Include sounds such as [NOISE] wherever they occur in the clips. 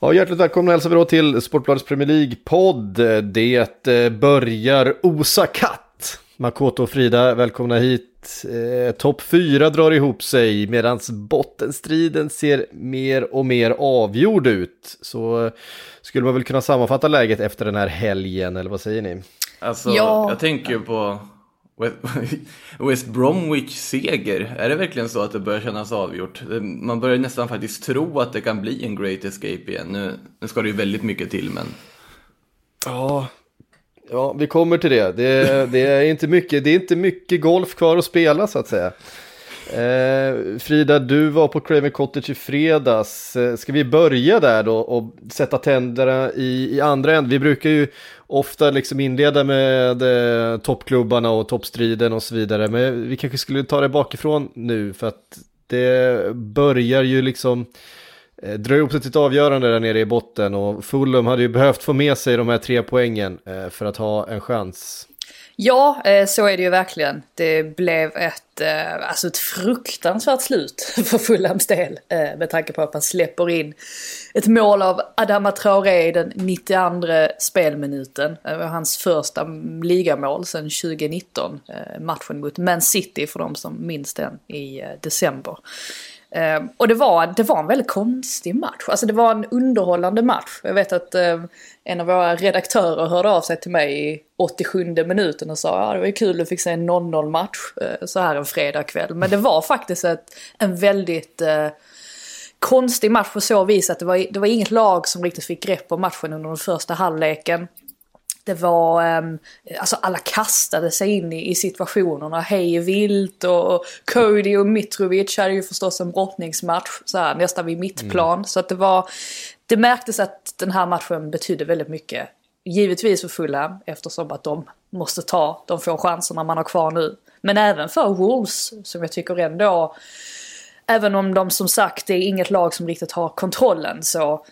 Ja, hjärtligt välkomna hälsar vi då till Sportbladets Premier League-podd. Det eh, börjar osa katt. Makoto och Frida, välkomna hit. Eh, Topp 4 drar ihop sig medan bottenstriden ser mer och mer avgjord ut. Så eh, skulle man väl kunna sammanfatta läget efter den här helgen, eller vad säger ni? Alltså, Ja. jag tänker ju på West- [LAUGHS] Bromwich seger. Är det verkligen så att det börjar kännas avgjort? Man börjar nästan faktiskt tro att det kan bli en Great Escape igen. Nu, nu ska det ju väldigt mycket till, men Ja, ja vi kommer till det. Det, det, är inte mycket, det är inte mycket golf kvar att spela så att säga. Eh, Frida, du var på Craven Cottage i fredags. Eh, ska vi börja där då och sätta tänderna i, i andra änden? Vi brukar ju ofta liksom inleda med eh, toppklubbarna och toppstriden och så vidare. Men vi kanske skulle ta det bakifrån nu för att det börjar ju liksom eh, dra ihop sig till ett avgörande där nere i botten och Fulham hade ju behövt få med sig de här tre poängen eh, för att ha en chans. Ja, eh, så är det ju verkligen. Det blev ett, eh, alltså ett fruktansvärt slut [LAUGHS] för Fulhams del. Eh, med tanke på att man släpper in ett mål av Adama Traoré i den 92 spelminuten. Det var hans första ligamål sedan 2019. Matchen mot Man City för de som minns den i december. Eh, och det var, det var en väldigt konstig match. Alltså det var en underhållande match. Jag vet att eh, en av våra redaktörer hörde av sig till mig i 87 minuten och sa ja det var ju kul att du fick se en 0-0 match eh, så här en fredagkväll. Men det var faktiskt ett, en väldigt eh, konstig match på så vis att det var, det var inget lag som riktigt fick grepp om matchen under den första halvleken. Det var, ehm, alltså alla kastade sig in i, i situationerna hej vilt och, och Cody och Mitrovic hade ju förstås en brottningsmatch så här, nästan vid mittplan. Så att det var, det märktes att den här matchen betydde väldigt mycket. Givetvis för Fulham eftersom att de måste ta de få chanserna man har kvar nu. Men även för Wolves som jag tycker ändå även om de som sagt det är inget lag som riktigt har kontrollen så,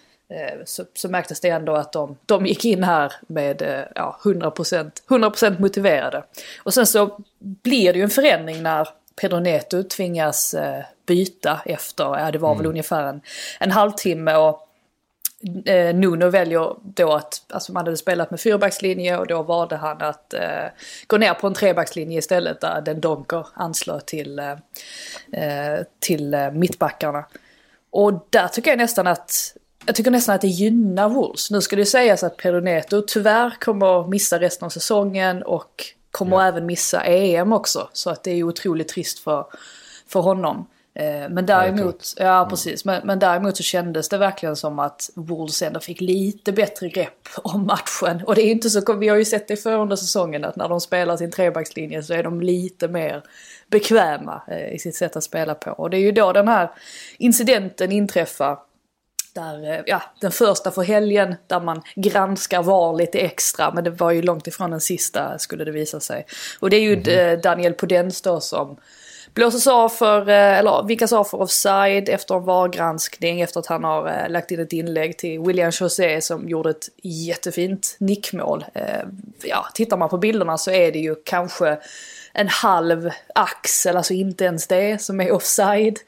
så, så märktes det ändå att de, de gick in här med eh, ja, 100%, 100% motiverade. Och sen så blir det ju en förändring när Pedro Neto tvingas eh, byta efter, ja det var väl ungefär en, en halvtimme och eh, Nuno väljer då att, alltså man hade spelat med fyrbackslinje och då valde han att eh, gå ner på en trebackslinje istället där den Donker anslöt till, eh, eh, till eh, mittbackarna. Och där tycker jag nästan att jag tycker nästan att det gynnar Wolves. Nu ska det sägas att Pedro Neto tyvärr kommer missa resten av säsongen och kommer även missa EM också. Så att det är otroligt trist för, för honom. Eh, Men däremot, ja precis, men, men däremot så kändes det verkligen som att Wolves ändå fick lite bättre grepp om matchen. Och det är inte så, vi har ju sett det förra under säsongen att när de spelar sin trebackslinje så är de lite mer bekväma eh, i sitt sätt att spela på. Och det är ju då den här incidenten inträffar där, eh, ja, den första för helgen där man granskar VAR lite extra. Men det var ju långt ifrån den sista skulle det visa sig. Och det är ju eh, Daniel Podens då som blåses av för, eh, eller vinkas av för offside efter en VAR-granskning efter att han har lagt in ett inlägg till William José som gjorde ett jättefint nickmål. Ja, tittar man på bilderna så är det ju kanske en halv axel, alltså inte ens det, som är offside.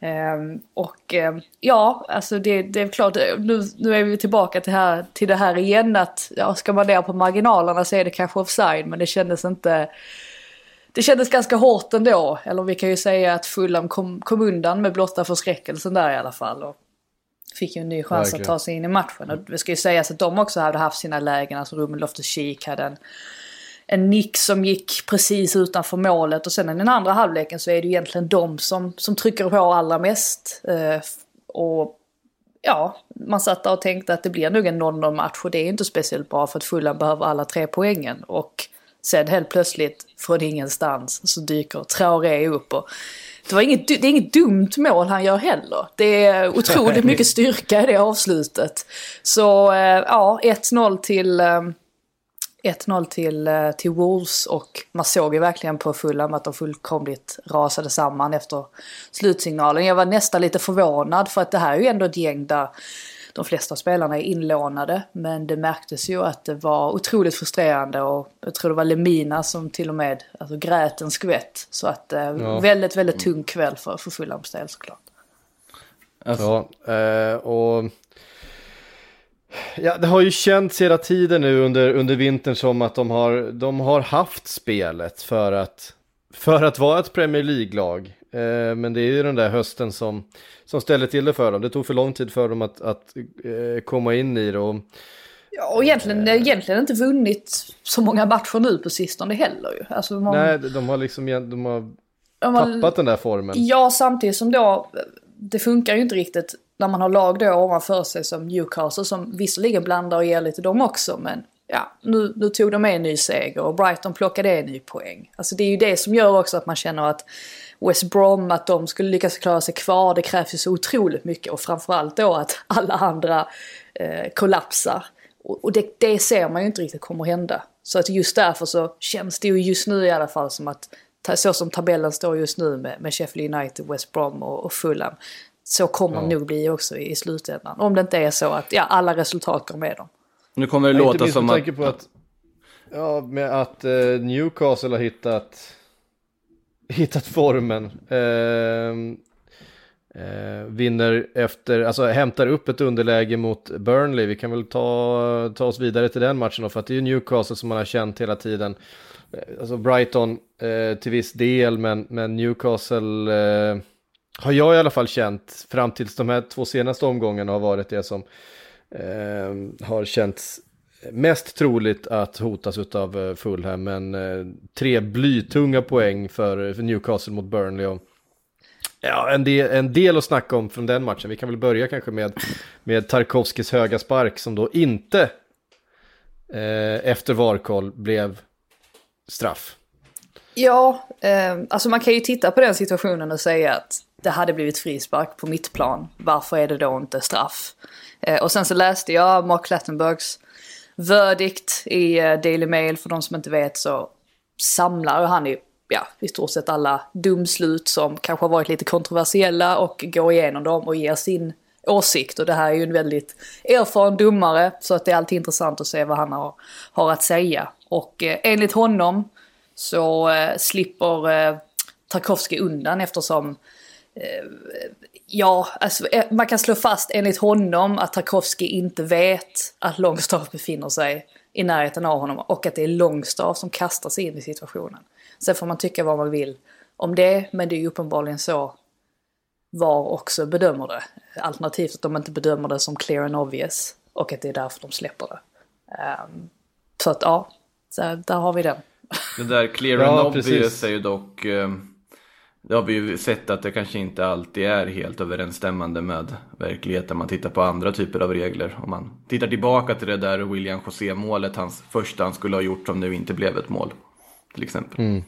Ehm, och ehm, ja, alltså det, det är klart, nu, nu är vi tillbaka till, här, till det här igen att ja, ska man ner på marginalerna så är det kanske offside, men det kändes inte det kändes ganska hårt ändå. Eller vi kan ju säga att Fulham kom, kom undan med blotta förskräckelsen där i alla fall. Och fick ju en ny chans Verkligen. att ta sig in i matchen. Och det ska ju sägas att de också hade haft sina lägen. Alltså Ruben Loftus-Cheek hade en, en nick som gick precis utanför målet. Och sen i den andra halvleken så är det egentligen de som, som trycker på allra mest. Eh, och ja, man satt där och tänkte att det blir nog en 0-0 match och det är inte speciellt bra för att Fulham behöver alla tre poängen. Och Sen helt plötsligt från ingenstans så dyker Traoré upp och det, var inget, det är inget dumt mål han gör heller. Det är otroligt [LAUGHS] mycket styrka i det avslutet. Så eh, ja, 1-0 till, eh, 1-0 till, eh, till Wolves och man såg ju verkligen på Fulham att de fullkomligt rasade samman efter slutsignalen. Jag var nästan lite förvånad för att det här är ju ändå ett gäng där de flesta spelarna är inlånade. Men det märktes ju att det var otroligt frustrerande och jag tror det var Lemina som till och med alltså, grät en skvätt. Så att eh, Ja. väldigt, väldigt tung kväll för, för Fulhams del såklart. Alltså, Ja, eh, och ja, det har ju känts hela tiden nu under, under vintern som att de har, de har haft spelet för att, för att vara ett Premier League-lag. Eh, men det är ju den där hösten som, som ställer till det för dem. Det tog för lång tid för dem att, att eh, komma in i det. Och, Ja, och egentligen, egentligen inte vunnit så många matcher nu på sistone heller ju. Alltså, man, nej, de har liksom de har om man- tappat den där formen. Ja, samtidigt som då, det funkar ju inte riktigt när man har lag då ovanför sig som Newcastle som visserligen blandar och ger lite dem också men ja, nu, nu tog de med en ny seger och Brighton plockade en ny poäng. Alltså det är ju det som gör också att man känner att West Brom, att de skulle lyckas klara sig kvar, det krävs ju så otroligt mycket och framförallt då att alla andra eh, kollapsar. Och, och det, det ser man ju inte riktigt kommer hända. Så att just därför så känns det ju just nu i alla fall som att så som tabellen står just nu med, med Sheffield United, West Brom och, och Fulham. Så kommer det nog bli också i, i slutändan. Om det inte är så att ja, alla resultat går med dem. nu kommer det Ja, inte låta minst som att... på att, ja, med att eh, Newcastle har hittat, hittat formen. Ehm, eh, vinner efter, alltså hämtar upp ett underläge mot Burnley. Vi kan väl ta, ta oss vidare till den matchen då, för att det är ju Newcastle som man har känt hela tiden. Eh, Alltså Brighton eh, till viss del, men, men Newcastle eh, har jag i alla fall känt fram tills de här två senaste omgångarna har varit det som eh, har känts mest troligt att hotas av eh, Fulham, men eh, tre blytunga poäng för, för Newcastle mot Burnley. Och, ja, en del, en del att snacka om från den matchen. Vi kan väl börja kanske med, med Tarkovskis höga spark som då inte eh, efter varkoll blev straff. Ja, eh, alltså man kan ju titta på den situationen och säga att det hade blivit frispark på mitt plan. Varför är det då inte straff? Eh, och sen så läste jag Mark Clattenburgs verdict i eh, Daily Mail. För de som inte vet så samlar han i, ja, i stort sett alla domslut som kanske har varit lite kontroversiella och går igenom dem och ger sin åsikt. Och det här är ju en väldigt erfaren domare så att det är alltid intressant att se vad han har, har att säga. Och eh, enligt honom så eh, slipper eh, Tarkovsky undan eftersom Ja, alltså, eh, man kan slå fast enligt honom att Tarkovsky inte vet att Longstaff befinner sig i närheten av honom och att det är Longstaff som kastar sig in i situationen. Sen får man tycka vad man vill om det, men det är ju uppenbarligen så VAR också bedömer det. Alternativt att de inte bedömer det som clear and obvious och att det är därför de släpper det. Ehm, så att ja, så där har vi den. Det där clear Ja, and obvious precis. är ju dock... eh, det har vi ju sett att det kanske inte alltid är helt överensstämmande med verkligheten. Man tittar på andra typer av regler. Om man tittar tillbaka till det där William José-målet, hans första han skulle ha gjort som nu inte blev ett mål. Till exempel. Mm.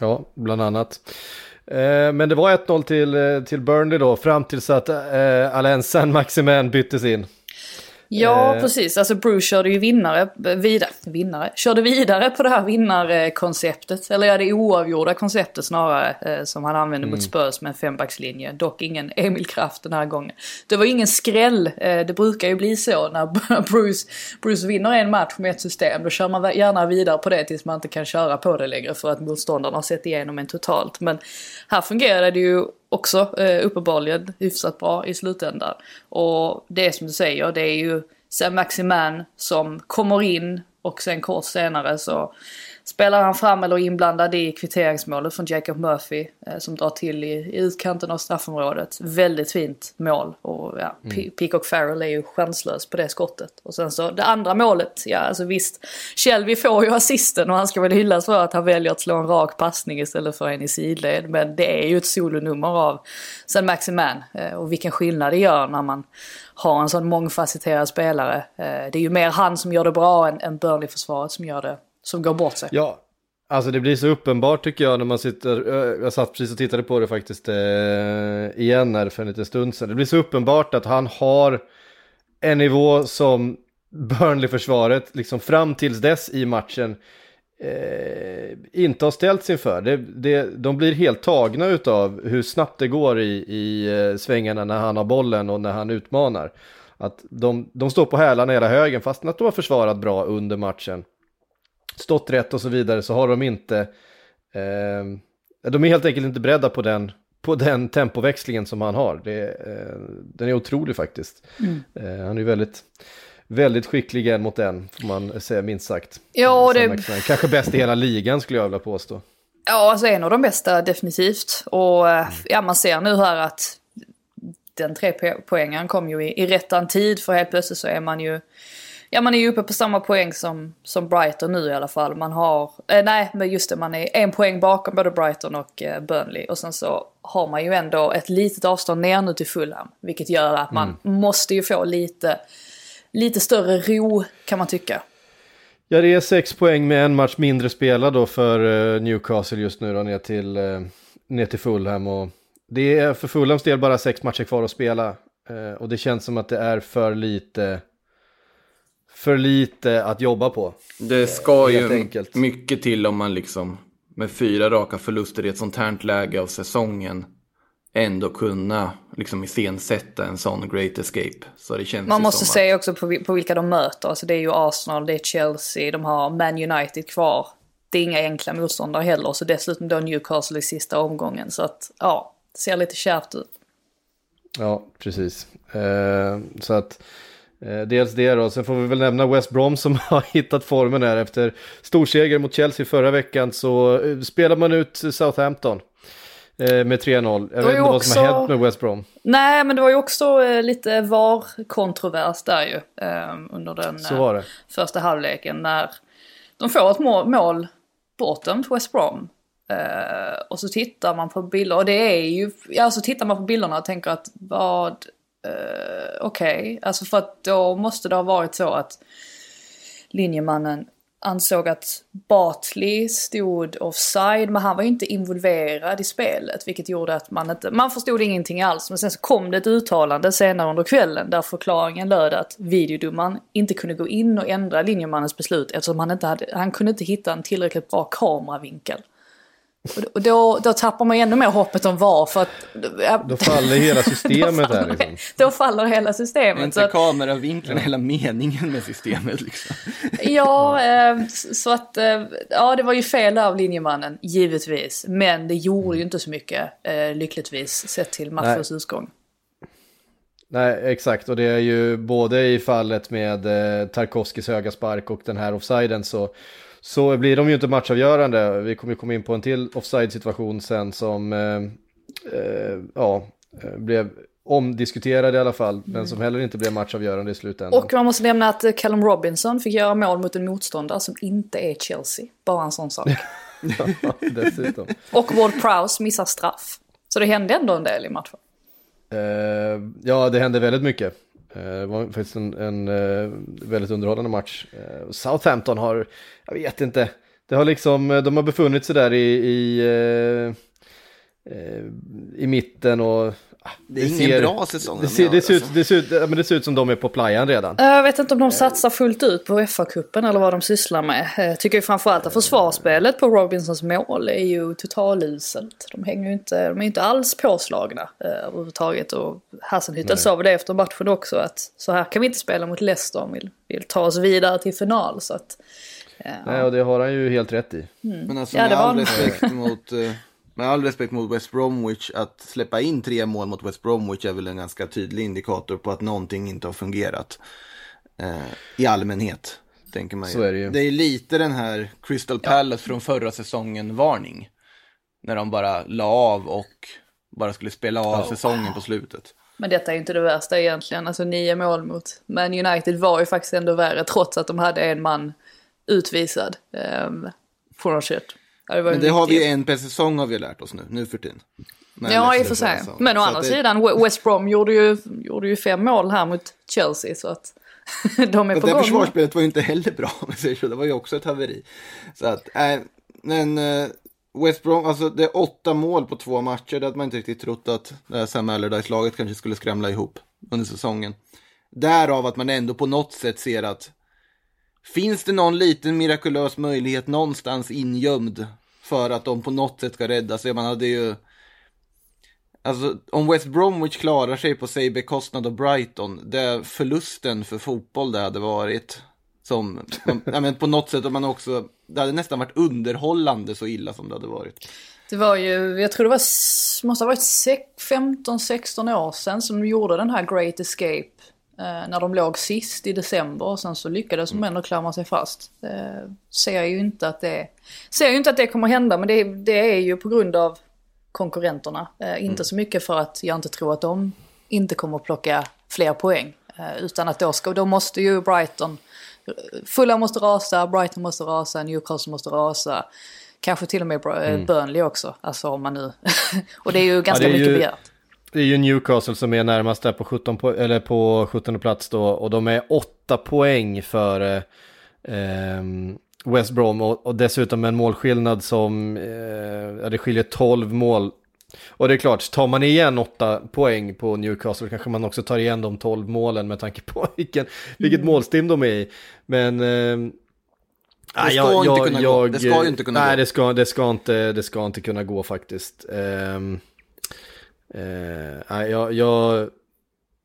Ja, bland annat. Eh, men det var 1-0 till, eh, till Burnley då, fram tills att eh, Alain Saint-Maximin byttes in. Ja, Eh. precis. Alltså Bruce körde ju vinnare, vidare, vinnare, körde vidare på det här vinnarkonceptet. Eller ja, det oavgjorda konceptet snarare. Eh, som han använde mot Spurs med en fembackslinje. Dock ingen Emil Kraft den här gången. Det var ingen skräll. Eh, det brukar ju bli så när [LAUGHS] Bruce, Bruce vinner en match med ett system. Då kör man gärna vidare på det tills man inte kan köra på det längre för att motståndarna har sett igenom en totalt. Men här fungerade det ju också eh, uppenbarligen hyfsat bra i slutändan. Och det är som du säger, det är ju Sam Maximan som kommer in och sen kort senare så spelar han fram eller inblandad i kvitteringsmålet från Jacob Murphy eh, som drar till i, i utkanten av straffområdet. Väldigt fint mål och ja, Pe- Peacock Farrell är ju chanslös på det skottet. Och sen så det andra målet, ja alltså visst, Shelby får ju assisten och han ska väl hyllas för att han väljer att slå en rak passning istället för en i sidled. Men det är ju ett solonummer av San Maximan eh, och vilken skillnad det gör när man har en sån mångfacetterad spelare. Eh, Det är ju mer han som gör det bra än, än Burnley-försvaret som gör det som går bort sig. Ja, alltså det blir så uppenbart tycker jag när man sitter, eh, jag satt precis och tittade på det faktiskt eh, igen här för en liten stund sedan. Det blir så uppenbart att han har en nivå som Burnley-försvaret, liksom fram tills dess i matchen, eh, inte har ställts inför. Det, det, de blir helt tagna utav hur snabbt det går i, i eh, svängarna när han har bollen och när han utmanar. Att de, de står på hälarna hela högen fastän att de har försvarat bra under matchen. Stått rätt och så vidare så har de inte, eh, de är helt enkelt inte beredda på den, på den tempoväxlingen som han har. Det, eh, den är otrolig faktiskt. Mm. Eh, han är väldigt, väldigt skicklig en mot en, får man säga minst sagt. Ja, det. Kanske bäst i hela ligan skulle jag vilja påstå. Ja, alltså en av de bästa definitivt. Och eh, ja, man ser nu här att den tre po- poängen kom ju i, i rättan tid för helt plötsligt så är man ju Ja man är ju uppe på samma poäng som, som Brighton nu i alla fall. Man har, eh, nej men just det man är en poäng bakom både Brighton och eh, Burnley. Och sen så har man ju ändå ett litet avstånd ner nu till Fulham. Vilket gör att man måste ju få lite, lite större ro kan man tycka. Ja, det är sex poäng med en match mindre spelad då för eh, Newcastle just nu då ner till, eh, ner till Fulham. Och det är för Fulhams del bara sex matcher kvar att spela. Eh, och det känns som att det är för lite, för lite att jobba på. Det ska ju enkelt. mycket till om man liksom med fyra raka förluster i ett sånt här läge av säsongen ändå kunna liksom iscensätta en sån great escape. Så det känns Man måste som se också på, på vilka de möter. Alltså det är ju Arsenal, det är Chelsea, de har Man United kvar. Det är inga enkla motståndare heller. Och så dessutom då Newcastle i sista omgången. Så att ja, det ser lite kärvt ut. Ja, precis. Eh, så att eh, dels det då, sen får vi väl nämna West Brom som [LAUGHS] har hittat formen här efter storseger mot Chelsea förra veckan så eh, spelar man ut Southampton eh, med 3-0. Jag vet inte vad som har hänt med West Brom. Nej, men det var ju också eh, lite VAR-kontrovers där ju. Eh, under den eh, första halvleken när de får ett mål, mål bortdömt West Brom. Eh, och så tittar man på bilder och det är ju, ja så tittar man på bilderna och tänker att vad, uh, okej, alltså för att då måste det ha varit så att linjemannen ansåg att Bartley stod offside men han var ju inte involverad i spelet vilket gjorde att man inte, man förstod ingenting alls men sen så kom det ett uttalande senare under kvällen där förklaringen löd att videodomaren inte kunde gå in och ändra linjemannens beslut eftersom han inte hade, han kunde inte hitta en tillräckligt bra kameravinkel. Och- då, då tappar man ju ännu mer hoppet om VAR för att... ja, Då faller hela [LAUGHS] systemet då här faller- liksom. Då faller hela systemet. Inte att, kameravinkeln hela meningen med systemet liksom? [LAUGHS] Ja, eh, så att eh, ja, det var ju fel av linjemannen, givetvis. Men det gjorde ju inte så mycket, eh, lyckligtvis, sett till matchens utgång. Nej, exakt. Och det är ju både i fallet med eh, Tarkovskis höga spark och den här offsiden så, så blir de ju inte matchavgörande. Vi kommer ju komma in på en till offside-situation sen som eh, eh, ja, eh, blev omdiskuterad i alla fall, men som heller inte blev matchavgörande i slutändan. Och man måste nämna att Callum Robinson fick göra mål mot en motståndare som inte är Chelsea. Bara en sån sak. [LAUGHS] Dessutom. Och Ward Prowse missar straff. Så det hände ändå en del i matchen. Eh, ja, det hände väldigt mycket. Det var faktiskt en, en eh, väldigt underhållande match. Eh, Southampton har, jag vet inte, det har liksom, de har befunnit sig där i, i, i mitten och... Det är ingen bra säsong Det de ser, det, ser ut, alltså. det, ser ut, ja, men det ser ut som de är på playan redan. Eh, Jag vet inte om de satsar fullt ut på FA-cupen eller vad de sysslar med. Eh, Jag tycker ju framförallt att försvarsspelet på Robinsons mål är ju totaluselt. De hänger ju inte, de är ju inte alls påslagna eh, överhuvudtaget. Och Hasselhüttel sa väl det efter matchen också att så här kan vi inte spela mot Leicester om vi vill ta oss vidare till final. Så att, eh, Nej, och det har han ju helt rätt i. Men alltså Ja, det med, all en- respekt mot, eh, med all respekt mot West Bromwich, att släppa in tre mål mot West Bromwich är väl en ganska tydlig indikator på att någonting inte har fungerat. Eh, I allmänhet, tänker man ju. Så är det ju. Det är lite den här Crystal Palace från förra säsongen varning. När de bara la av och bara skulle spela av säsongen på slutet. Men detta är ju inte det värsta egentligen. Alltså nio mål mot Man United var ju faktiskt ändå värre trots att de hade en man utvisad. Um, från något kött. Det Men det har vi ju en per säsong har vi lärt oss nu, nu för tiden. Med Ja, i och för sig. Men å andra det- sidan, We- West Brom gjorde ju, gjorde ju fem mål här mot Chelsea. Så att [LAUGHS] De är Och på det gång. försvarsspelet var ju inte heller bra, om säger så. Det var ju också ett haveri. Så att, äh, men eh, West Brom, alltså det är åtta mål på två matcher. Det hade man inte riktigt trott att det här Sam Allardyce-laget kanske skulle skramla ihop under säsongen. Därav att man ändå på något sätt ser att finns det någon liten mirakulös möjlighet någonstans ingömd för att de på något sätt ska rädda sig. Man hade ju Alltså om West Bromwich klarar sig på säg bekostnad av Brighton, det är förlusten för fotboll det hade varit. Som, [LAUGHS] ja, men på något sätt, om man också, det hade nästan varit underhållande så illa som det hade varit. Det var ju, jag tror det var, måste ha varit sex- 15-16 år sedan som de gjorde den här Great Escape. Eh, när de låg sist i december och sen så lyckades de ändå klamra sig fast. Eh, ser ju inte att det, ser ju inte att det kommer hända men det, det är ju på grund av konkurrenterna. Eh, inte så mycket för att jag inte tror att de inte kommer att plocka fler poäng. Eh, utan att då, ska, då måste ju Brighton, Fulham måste rasa, Brighton måste rasa, Newcastle måste rasa. Kanske till och med Bra- Burnley också. Alltså om man nu... [LAUGHS] och det är ju ganska det är mycket ju- begärt. Det är ju Newcastle som är närmast där på 17, po- eller på 17 plats då och de är 8 poäng före ehm, West Brom och, och dessutom en målskillnad som, eh, ja det skiljer 12 mål. Och det är klart, tar man igen 8 poäng på Newcastle kanske man också tar igen de 12 målen med tanke på [LAUGHS] vilken, vilket målstim de är i. Men... ehm, Det nej, ska inte kunna gå. Det ska ju inte kunna nej, gå. Det ska, det, ska inte, det ska inte kunna gå faktiskt. Ehm, Eh, jag, jag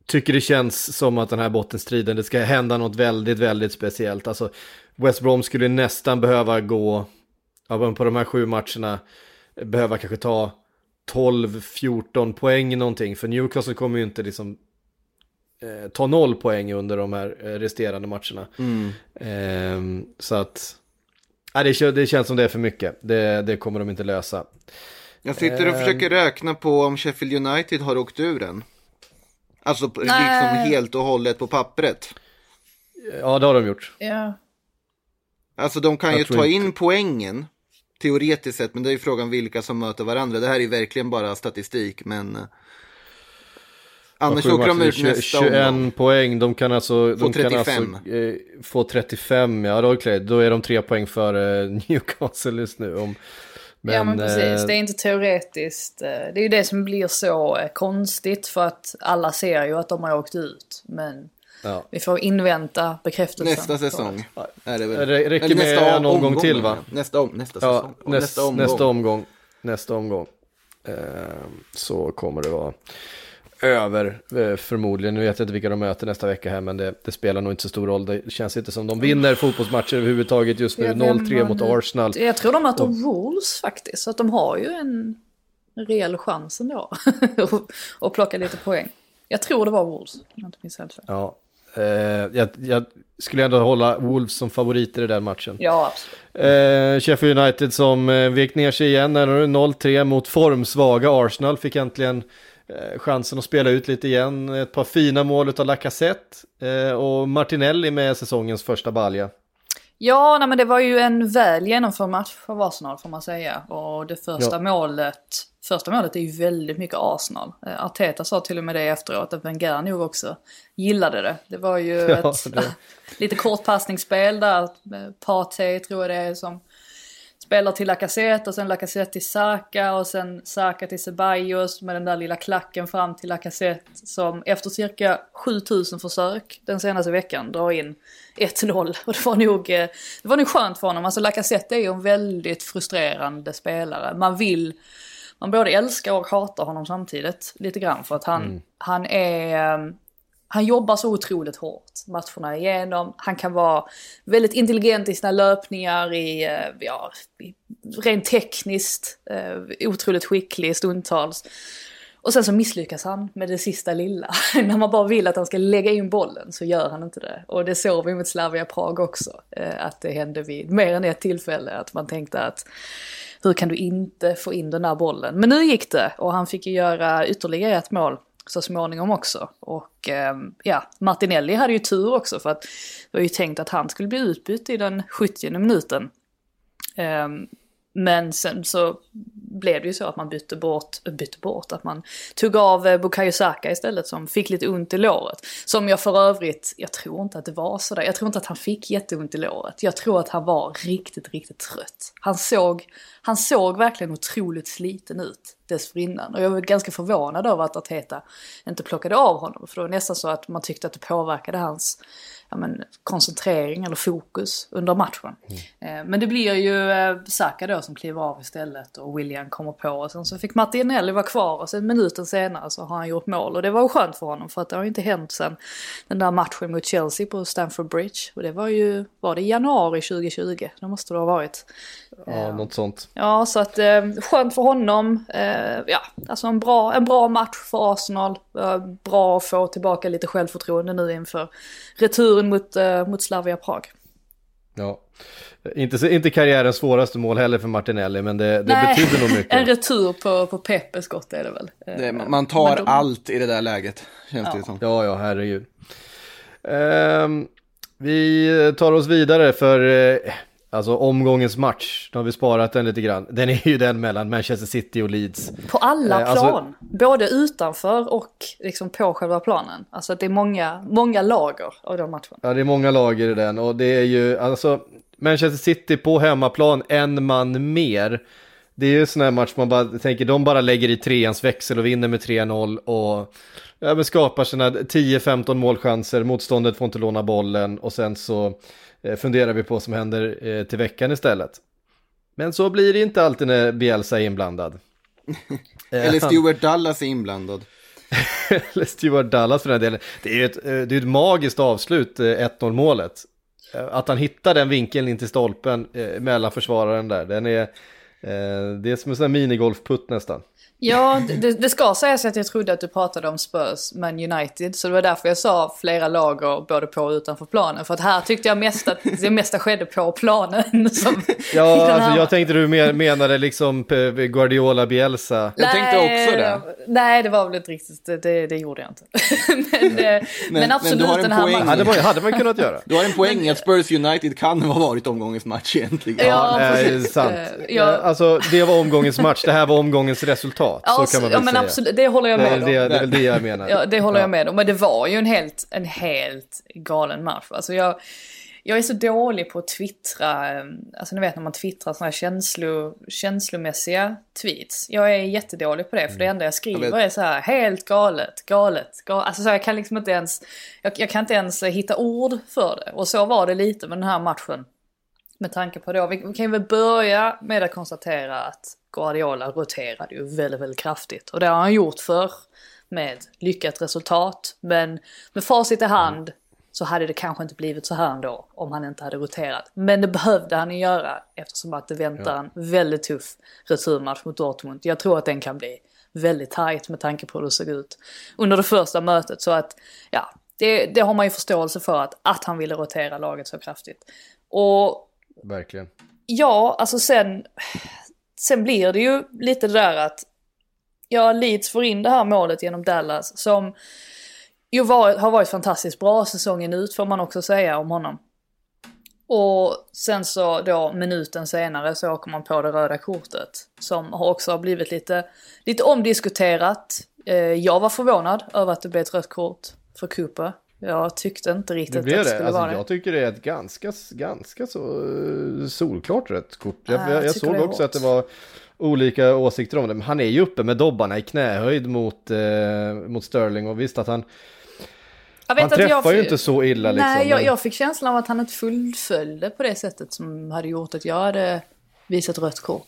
tycker det känns som att den här bottenstriden, det ska hända något väldigt, väldigt speciellt. Alltså, West Brom skulle nästan behöva gå, på de här sju matcherna, behöva kanske ta 12-14 poäng någonting. För Newcastle kommer ju inte liksom eh, ta noll poäng under de här eh, resterande matcherna. Ehm, så att, nej, det, det känns som det är för mycket. Det, det kommer de inte lösa. Jag sitter och Ehm. försöker räkna på om Sheffield United har åkt ur den. Alltså på- liksom Nej. helt och hållet på pappret. Ja, det har de gjort. Ja. Alltså de kan Jag ju ta inte- in poängen. Teoretiskt sett, men det är ju frågan vilka som möter varandra. Det här är verkligen bara statistik, men... eh, Annars åker de ut nästa 21 omgång. poäng, de kan alltså, de kan 35. alltså eh, få 35, ja då, är det okej. då är de tre poäng för eh, [LAUGHS] Newcastle just nu. Om, men, ja men precis, eh, det är inte teoretiskt. eh, Det är ju det som blir så eh, konstigt för att alla ser ju att de har åkt ut. Men ja. vi får invänta bekräftelsen. Nästa säsong är det väl. Det räcker med nästa en omgång omgång, till, va? Nästa, om, nästa Ja, säsong. Och näst, nästa omgång. nästa omgång. Nästa omgång. Eh, så kommer det vara över eh, förmodligen. Nu vet jag inte vilka de möter nästa vecka här men det, det spelar nog inte så stor roll. Det känns inte som de vinner fotbollsmatcher överhuvudtaget just nu. Ja, vem 0-3 var mot? Arsenal. Jag tror de möter Wolves faktiskt. Så att de har ju en rejäl chans ändå. att- [LAUGHS] att plocka lite poäng. Jag tror det var Wolves. Om jag inte minns helt fel. Ja, eh, jag, jag skulle ändå hålla Wolves som favoriter i den matchen. Ja, absolut. Eh, Sheffield United som eh, vek ner sig igen, när 0-3 mot formsvaga Arsenal, fick äntligen chansen att spela ut lite igen. Ett par fina mål av Lacazette eh, och Martinelli med säsongens första balja. Ja, nej, men det var ju en väl genomförd match för Arsenal får man säga. Och det första Ja. målet, första målet är ju väldigt mycket Arsenal. Eh, Arteta sa till och med det efteråt, att Wenger nog också gillade det. Det var ju [LAUGHS] Ja, ett det- [LAUGHS] lite kort passningsspel där, eh, Partey tror jag det är som spelar till Lacazette och sen Lacazette till Saka och sen Saka till Ceballos med den där lilla klacken fram till Lacazette som efter cirka 7000 försök den senaste veckan drar in 1-0. Och det var nog, eh, det var nog skönt för honom. Alltså Lacazette är ju en väldigt frustrerande spelare. Man vill, man både älskar och hatar honom samtidigt lite grann för att han, han är eh, han jobbar så otroligt hårt matcherna igenom. Han kan vara väldigt intelligent i sina löpningar, i, eh, ja, rent tekniskt, eh, otroligt skicklig stundtals. Och sen så misslyckas han med det sista lilla. [LAUGHS] När man bara vill att han ska lägga in bollen så gör han inte det. Och det såg vi mot Slavia Prag också. Eh, att det hände vid mer än ett tillfälle. Att man tänkte att hur kan du inte få in den där bollen? Men nu gick det och han fick ju göra ytterligare ett mål så småningom också. Och ehm, ja, Martinelli hade ju tur också för att det var ju tänkt att han skulle bli utbytt i den 70 minuten. Ehm, men sen så blev det ju så att man bytte bort, bytte bort, att man tog av eh, Bukayo Saka istället som fick lite ont i låret. Som jag för övrigt, jag tror inte att det var sådär, jag tror inte att han fick jätteont i låret. Jag tror att han var riktigt, riktigt trött. Han såg, han såg verkligen otroligt sliten ut dessförinnan. Och jag var ganska förvånad över att Arteta inte plockade av honom. För det var nästan så att man tyckte att det påverkade hans ja, men, koncentrering eller fokus under matchen. Mm. Eh, men det blir ju eh, Saka då som kliver av istället och William kommer på. Och sen så fick Martinelli vara kvar och sen minuten senare så har han gjort mål. Och det var ju skönt för honom för att det har ju inte hänt sen den där matchen mot Chelsea på Stamford Bridge. Och det var ju, var det januari 2020? Det måste det ha varit. Ja, eh, något sånt. Ja, så att eh, skönt för honom. Eh, ja, alltså en bra, en bra match för Arsenal. Eh, bra att få tillbaka lite självförtroende nu inför returen mot, eh, mot Slavia Prag. Ja, inte, inte karriärens svåraste mål heller för Martinelli, men det, det Nej, betyder nog mycket. [LAUGHS] en retur på, på Pepe skott är det väl. Det, man tar de... allt i det där läget, känns ja. det som. Ja, ja, herregud. Um, vi tar oss vidare för uh, Alltså omgångens match, nu har vi sparat den lite grann. Den är ju den mellan Manchester City och Leeds. På alla eh, alltså- plan, alltså, både utanför och liksom på själva planen. Alltså det är många, många lager av den matchen. Ja, det är många lager i den och det är ju, alltså Manchester City på hemmaplan, en man mer. Det är ju en sån här match man bara tänker, de bara lägger i treans växel och vinner med 3-0 och ja, skapar sina 10-15 målchanser, motståndet får inte låna bollen och sen så Eh, funderar vi på vad som händer eh, till veckan istället. Men så blir det inte alltid när Bielsa är inblandad. [LAUGHS] Eller Stuart Dallas är inblandad. [LAUGHS] Eller Stuart Dallas för den delen. Det är ju ett, det är ett magiskt avslut, 1-0 målet. Att han hittar den vinkeln in till stolpen mellan försvararen där, den är, det är som en sån här minigolfputt nästan. Ja, det, det, ska sägas att jag trodde att du pratade om Spurs, men United. Så det var därför jag sa flera lager både på och utanför planen. För att här tyckte jag mest att det mesta skedde på planen. [LAUGHS] Som ja, alltså jag tänkte du menade liksom Guardiola Bielsa. Jag tänkte också det. Nej, det var väl inte riktigt, det, det, gjorde jag inte. [LAUGHS] men, men, men, absolut men den här matchen. Hade man, hade man kunnat göra. Du har en poäng att Spurs United kan ha varit omgångens match egentligen. Ja, ja precis. sant. Ja. Alltså det var omgångens match, det här var omgångens resultat resultat. Ja, så kan man väl ja, men säga. absolut, det håller jag med om. Det, det, det är väl det jag menar. Ja, det håller ja. jag med om. Men det var ju en helt, en helt galen match. Alltså jag, jag är så dålig på att twittra, alltså ni vet när man twittrar sådana här känslo, känslomässiga tweets. Jag är jättedålig på det, för det mm. enda jag skriver jag är så här helt galet, galet, galet. Alltså så jag kan liksom inte ens, jag, jag, kan inte ens hitta ord för det. Och så var det lite med den här matchen. Med tanke på då, vi, vi kan väl börja med att konstatera att Guardiola roterade ju väldigt, väldigt kraftigt. Och det har han gjort för med lyckat resultat. Men med facit i hand så hade det kanske inte blivit så här ändå om han inte hade roterat. Men det behövde han ju göra eftersom att det väntar en väldigt tuff returmatch mot Dortmund. Jag tror att den kan bli väldigt tight med tanke på hur det såg ut under det första mötet. Så att, ja, det, det har man ju förståelse för att, att han ville rotera laget så kraftigt. Och... Verkligen. Ja, alltså sen sen blir det ju lite det där att ja, Leeds får in det här målet genom Dallas som ju var, har varit fantastiskt bra säsongen ut får man också säga om honom. Och sen så då minuten senare så åker man på det röda kortet som också har blivit lite, lite omdiskuterat. Eh, jag var förvånad över att det blev ett rött kort för Cooper. Jag tyckte inte riktigt det blev att det skulle alltså, vara det. Jag tycker det är ett ganska, ganska så eh, solklart rött kort. Jag, jag, jag såg också att det var olika åsikter om det. Men han är ju uppe med dobbarna i knähöjd mot, eh, mot Sterling och visst att han han träffar jag, ju inte så illa liksom. Nej, jag, jag fick känslan av att han inte fullföljde på det sättet som hade gjort att jag hade visat rött kort.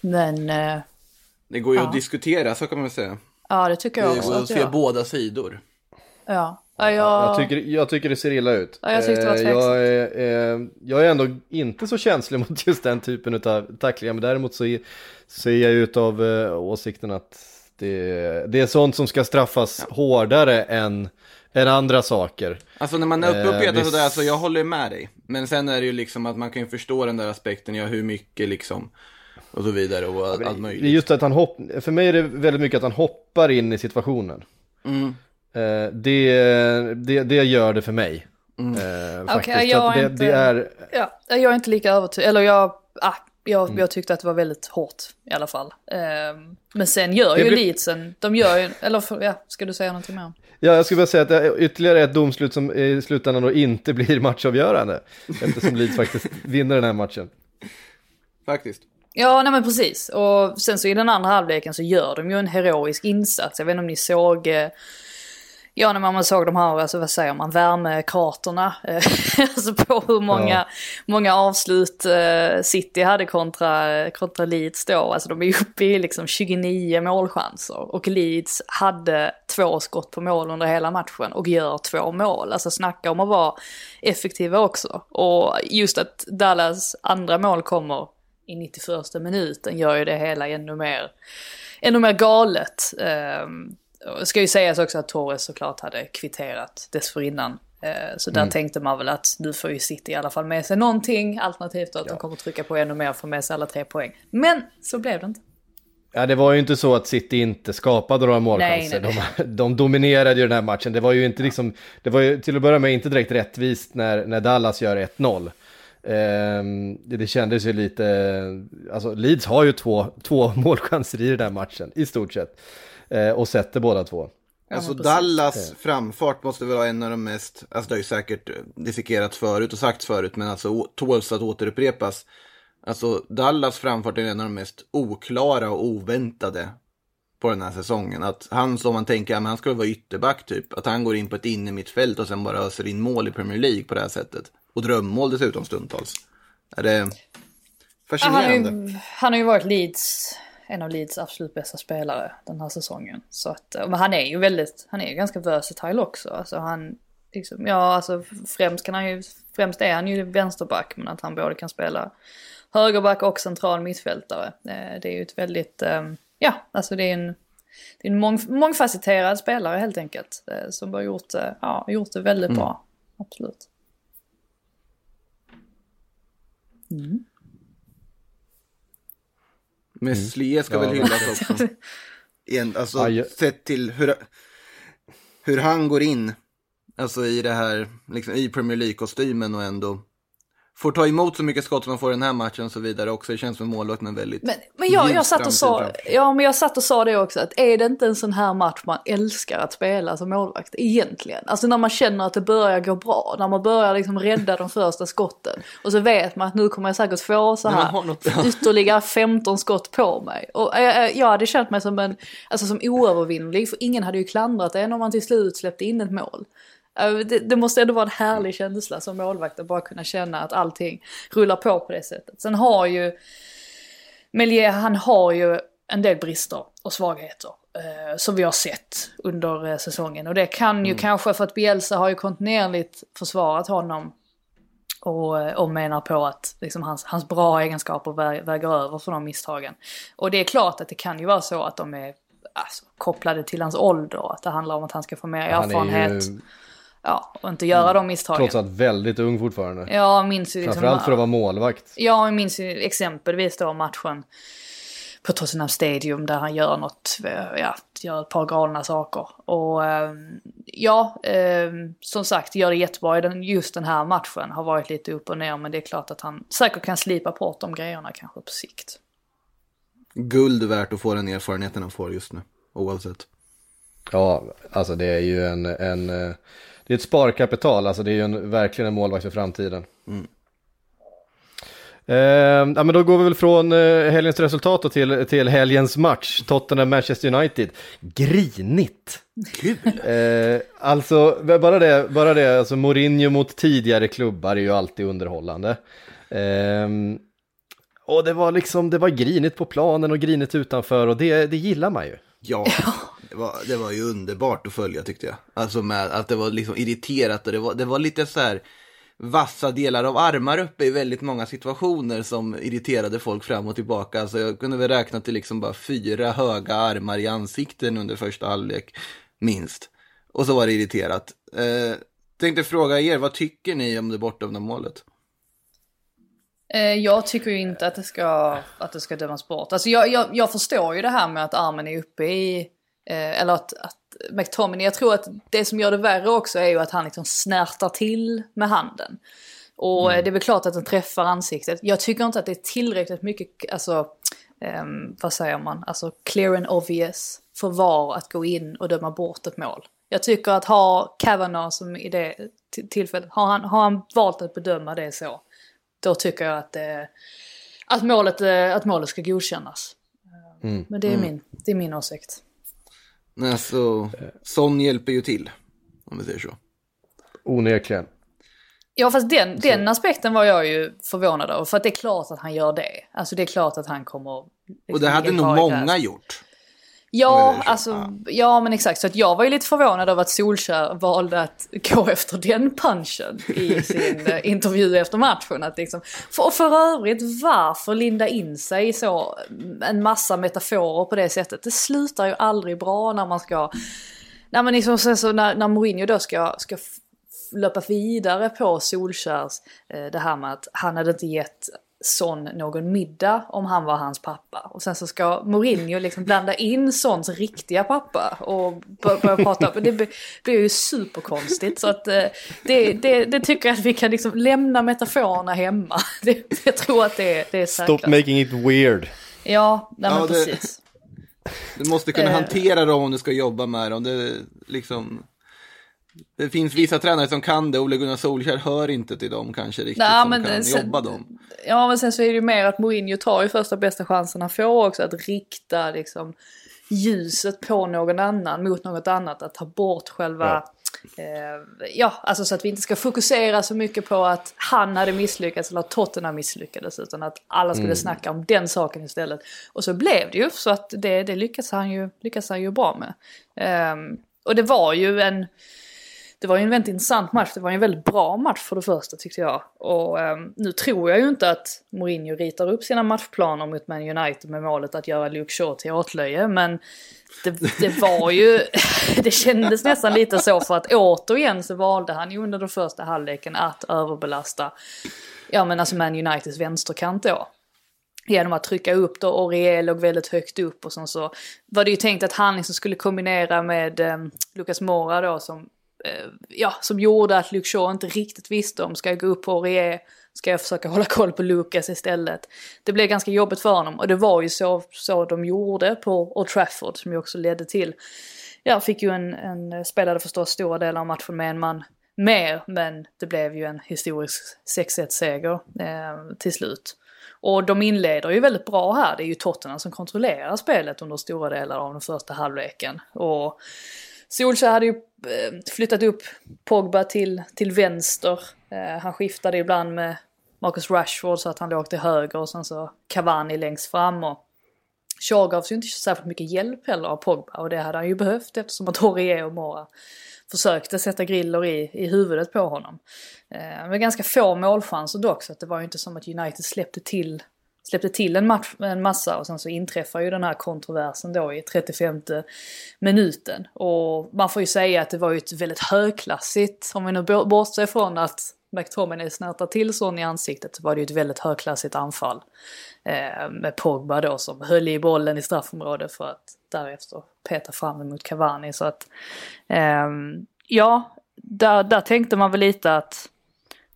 Men... Eh, det går ju ja. att diskutera, så kan man väl säga. Ja, det tycker jag också. Det går att se båda sidor. Ja. Ja, jag... Jag, tycker, jag tycker det ser illa ut. Ja, jag, tyckte det var eh, jag, är, eh, jag är ändå inte så känslig [LAUGHS] mot just den typen av tacklingar. Men däremot så ser jag ut av eh, åsikten att det, det är sånt som ska straffas ja. hårdare än, än andra saker. Alltså när man är uppe och petar sådär, så jag håller med dig. Men sen är det ju liksom att man kan ju förstå den där aspekten, ja hur mycket liksom. Och så vidare och allt, möjligt. Det är just att han hoppar, för mig är det väldigt mycket att han hoppar in i situationen. Mm. Eh, det, det, det gör det för mig. Mm. Eh, okay, jag är, inte, det, är... Ja, jag är inte lika övertygad, eller jag, ah, jag, Mm. jag tyckte att det var väldigt hårt i alla fall. Ehm, men sen gör Det ju blir- Leedsen, de gör ju, eller för, ja, ska du säga någonting mer? om? Ja, jag skulle bara säga att det är ytterligare ett domslut som i slutändan då inte blir matchavgörande. Eftersom Leeds faktiskt vinner den här matchen. Faktiskt. Ja, nej men precis. Och sen så i den andra halvleken så gör de ju en heroisk insats. Jag vet inte om ni såg, eh, ja när man såg de här, alltså vad säger man, värmekraterna. eh, [LAUGHS] alltså på hur många, Ja. många avslut eh, City hade kontra, kontra Leeds då. Alltså de är uppe i liksom 29 målchanser. Och Leeds hade två skott på mål under hela matchen och gör två mål. Alltså snacka om att vara effektiva också. Och just att Dallas andra mål kommer i 91 minuten gör ju det hela ännu mer, ännu mer galet. Um, ska ju sägas också att Torres såklart hade kvitterat dessförinnan. Eh, så där tänkte man väl att nu får ju City i alla fall med sig någonting, alternativt att de kommer trycka på ännu mer och få med sig alla tre poäng. Men så blev det inte. Ja, det var ju inte så att City inte skapade några målchanser. Nej, nej, De, de dominerade ju den här matchen. Det var ju inte liksom, det var ju till att börja med inte direkt rättvist när, när Dallas gör 1-0. Ehm, det, det kändes ju lite, alltså Leeds har ju två, två målchanser i den här matchen, i stort sett. Eh, och sätter båda två. Alltså. Dallas framfart måste väl vara en av de mest, alltså det har ju säkert eh, dissekerats förut och sagts förut, men alltså tåls att återupprepas. Alltså Dallas framfart är en av de mest oklara och oväntade på den här säsongen. Att han som man tänker, ja, men han skulle vara ytterback typ, att han går in på ett innermittfält och sen bara öser in mål i Premier League på det här sättet. Och drömmål dessutom stundtals. Är det Ja, han, har fascinerande? ju, han har ju varit Leeds, en av Leeds absolut bästa spelare den här säsongen. Så att, men han är ju väldigt, han är ju ganska versatile också. Alltså han, liksom, ja alltså främst kan han ju, främst är han ju vänsterback men att han både kan spela högerback och central mittfältare. Eh, Det är ju ett väldigt, eh, ja alltså det är en, det är en mång, mångfacetterad spelare helt enkelt. eh, Som har gjort, eh, ja, gjort det väldigt bra. Absolut. Meslier ska Ja, väl hyllas också. [LAUGHS] En, alltså, Ja, ju- sett till hur, hur han går in alltså, i det här, liksom, i Premier League-kostymen och ändå får ta emot så mycket skott som man får i den här matchen och så vidare också. Det känns som målvakt men väldigt Men, men jag, jag, satt och sa, ja, men jag satt och sa det också, att är det inte en sån här match man älskar att spela som målvakt egentligen? Alltså när man känner att det börjar gå bra, när man börjar liksom rädda de första skotten. Och så vet man att nu kommer jag säkert få så här något- ytterligare 15 skott på mig. Och äh, äh, jag hade känt mig som en, alltså som oövervinnlig, för ingen hade ju klandrat en om man till slut släppte in ett mål. Det, det måste ändå vara en härlig känsla som målvakt att bara kunna känna att allting rullar på på det sättet. Sen har ju Melier, han har ju en del brister och svagheter. Eh, som vi har sett under eh, säsongen. Och det kan ju kanske för att Bielsa har ju kontinuerligt försvarat honom. Och, eh, och menar på att liksom, hans, hans bra egenskaper vä väger över för de misstagen. Och det är klart att det kan ju vara så att de är alltså, kopplade till hans ålder. Att det handlar om att han ska få mer Han är erfarenhet. ju Ja, och inte göra de misstagen. trots allt väldigt ung fortfarande. Jag minns ju liksom... Framförallt för att vara målvakt. Ja, jag minns ju exempelvis då matchen på Tottenham Stadium där han gör något, eh, ja, gör ett par galna saker. Och eh, ja, eh, som sagt, gör det jättebra i den, just den här matchen. Har varit lite upp och ner, men det är klart att han säkert kan slipa bort de grejerna kanske på sikt. guld värt att få den erfarenheten han får just nu. Oavsett. Ja, alltså det är ju en, en eh, det är ett sparkapital, alltså det är ju en, verkligen en målvakt för framtiden. Eh, ja, men då går vi väl från eh, helgens resultat till, till helgens match, Tottenham-Manchester United. Grinigt! Kul! Eh, alltså, bara det, bara det, alltså Mourinho mot tidigare klubbar är ju alltid underhållande. Ehm, och det var liksom, det var grinigt på planen och grinigt utanför och det, det gillar man ju. Ja, det var, det var ju underbart att följa tyckte jag. Alltså med att det var liksom irriterat och det var, det var lite så här vassa delar av armar uppe i väldigt många situationer som irriterade folk fram och tillbaka. Alltså jag kunde väl räkna till liksom bara fyra höga armar i ansikten under första halvlek, minst. Och så var det irriterat. Eh, tänkte fråga er, vad tycker ni om det bortdömda målet? Eh, jag tycker ju inte att det ska, att det ska dömas bort. Alltså jag, jag, jag förstår ju det här med att armen är uppe i, eh, eller att, att McTominay, jag tror att det som gör det värre också är ju att han liksom snärtar till med handen. Och det är väl klart att den träffar ansiktet. Jag tycker inte att det är tillräckligt mycket, alltså, ehm, vad säger man, alltså clear and obvious för VAR att gå in och döma bort ett mål. Jag tycker att ha Kavanaugh som i det tillfället, har han, har han valt att bedöma det så, då tycker jag att, eh, att, målet, eh, att målet ska godkännas. Men det är, min, det är min åsikt. Alltså, sån hjälper ju till. Om vi säger så. Onekligen. Ja fast den, den aspekten var jag ju förvånad över. För att det är klart att han gör det. Alltså det är klart att han kommer... liksom Och det hade ligga nog många gjort. Ja, alltså, ja men exakt. Så att jag var ju lite förvånad över att Solskär valde att [LAUGHS] gå efter den punchen i [LAUGHS] sin eh, intervju efter matchen. Att liksom, för, och för övrigt, varför linda in sig i så en massa metaforer på det sättet? Det slutar ju aldrig bra när man ska... När, man liksom, sen så när, när Mourinho då ska, ska löpa vidare på Solskärs, eh, det här med att han hade inte gett Son någon middag om han var hans pappa. Och sen så ska Mourinho liksom blanda in Sons riktiga pappa och bör- börja prata om det. blir- ju superkonstigt. Så att eh, det, det, det tycker jag att vi kan liksom lämna metaforerna hemma. [LAUGHS] Det, jag tror att det, det är Stop säkrast. making it weird. Ja, nej, men Ja, precis. Du måste kunna Eh. hantera dem om du ska jobba med dem. Det, liksom, det finns vissa tränare som kan det. Ole Gunnar Solskjaer hör inte till dem kanske riktigt. Nej, som men kan sen- jobba dem. Ja men sen så är det ju mer att Mourinho tar ju första bästa chansen han får också att rikta liksom ljuset på någon annan mot något annat. Att ta bort själva... Ja. Eh, ja, alltså så att vi inte ska fokusera så mycket på att han hade misslyckats eller att Tottenham misslyckades. Utan att alla skulle snacka om den saken istället. Och så blev det ju så att det, det lyckas, han ju, lyckas han ju bra med. Ehm, och det var ju en... Det var ju en väldigt intressant match. Det var ju en väldigt bra match för det första tyckte jag. Och ehm, nu tror jag ju inte att Mourinho ritar upp sina matchplaner mot Man United med målet att göra Luke Shaw till åtlöje. Men det, det var ju, [LAUGHS] det kändes nästan lite så för att återigen så valde han ju under den första halvleken att överbelasta, ja men alltså Man Uniteds vänsterkant då. Genom att trycka upp då och Riel låg väldigt högt upp och sen så var det ju tänkt att han liksom skulle kombinera med eh, Lucas Mora då som, Eh, ja, som gjorde att Luke Shaw inte riktigt visste om ska jag gå upp på Riel, ska jag försöka [LAUGHS] hålla koll på Lucas istället. Det blev ganska jobbigt för honom och det var ju så, så de gjorde på Old Trafford som ju också ledde till, ja fick ju en, en spelade förstås stora delar av matchen med en man mer men det blev ju en historisk 6-1 seger eh, till slut. Och de inleder ju väldigt bra här. Det är ju Tottenham som kontrollerar spelet under stora delar av den första halvleken. Och Solskjaer hade ju Eh, flyttat upp Pogba till, till vänster. Eh, han skiftade ibland med Marcus Rashford så att han låg till höger och sen så Cavani längst fram. Och Shaw gavs ju inte särskilt mycket hjälp heller av Pogba och det hade han ju behövt eftersom att [LAUGHS] Aurier och Mora försökte sätta griller i, i huvudet på honom. Eh, med ganska få målchanser dock så att det var ju inte som att United släppte till, släppte till en, match, en massa och sen så inträffar ju den här kontroversen då i 35 minuten. Och man får ju säga att det var ju ett väldigt högklassigt, om vi nu bortser från att McTominay snärtar till sån i ansiktet så var det ju ett väldigt högklassigt anfall. Eh, med Pogba då som höll i bollen i straffområdet för att därefter peta fram emot Cavani. Så att eh, ja, där, där tänkte man väl lite att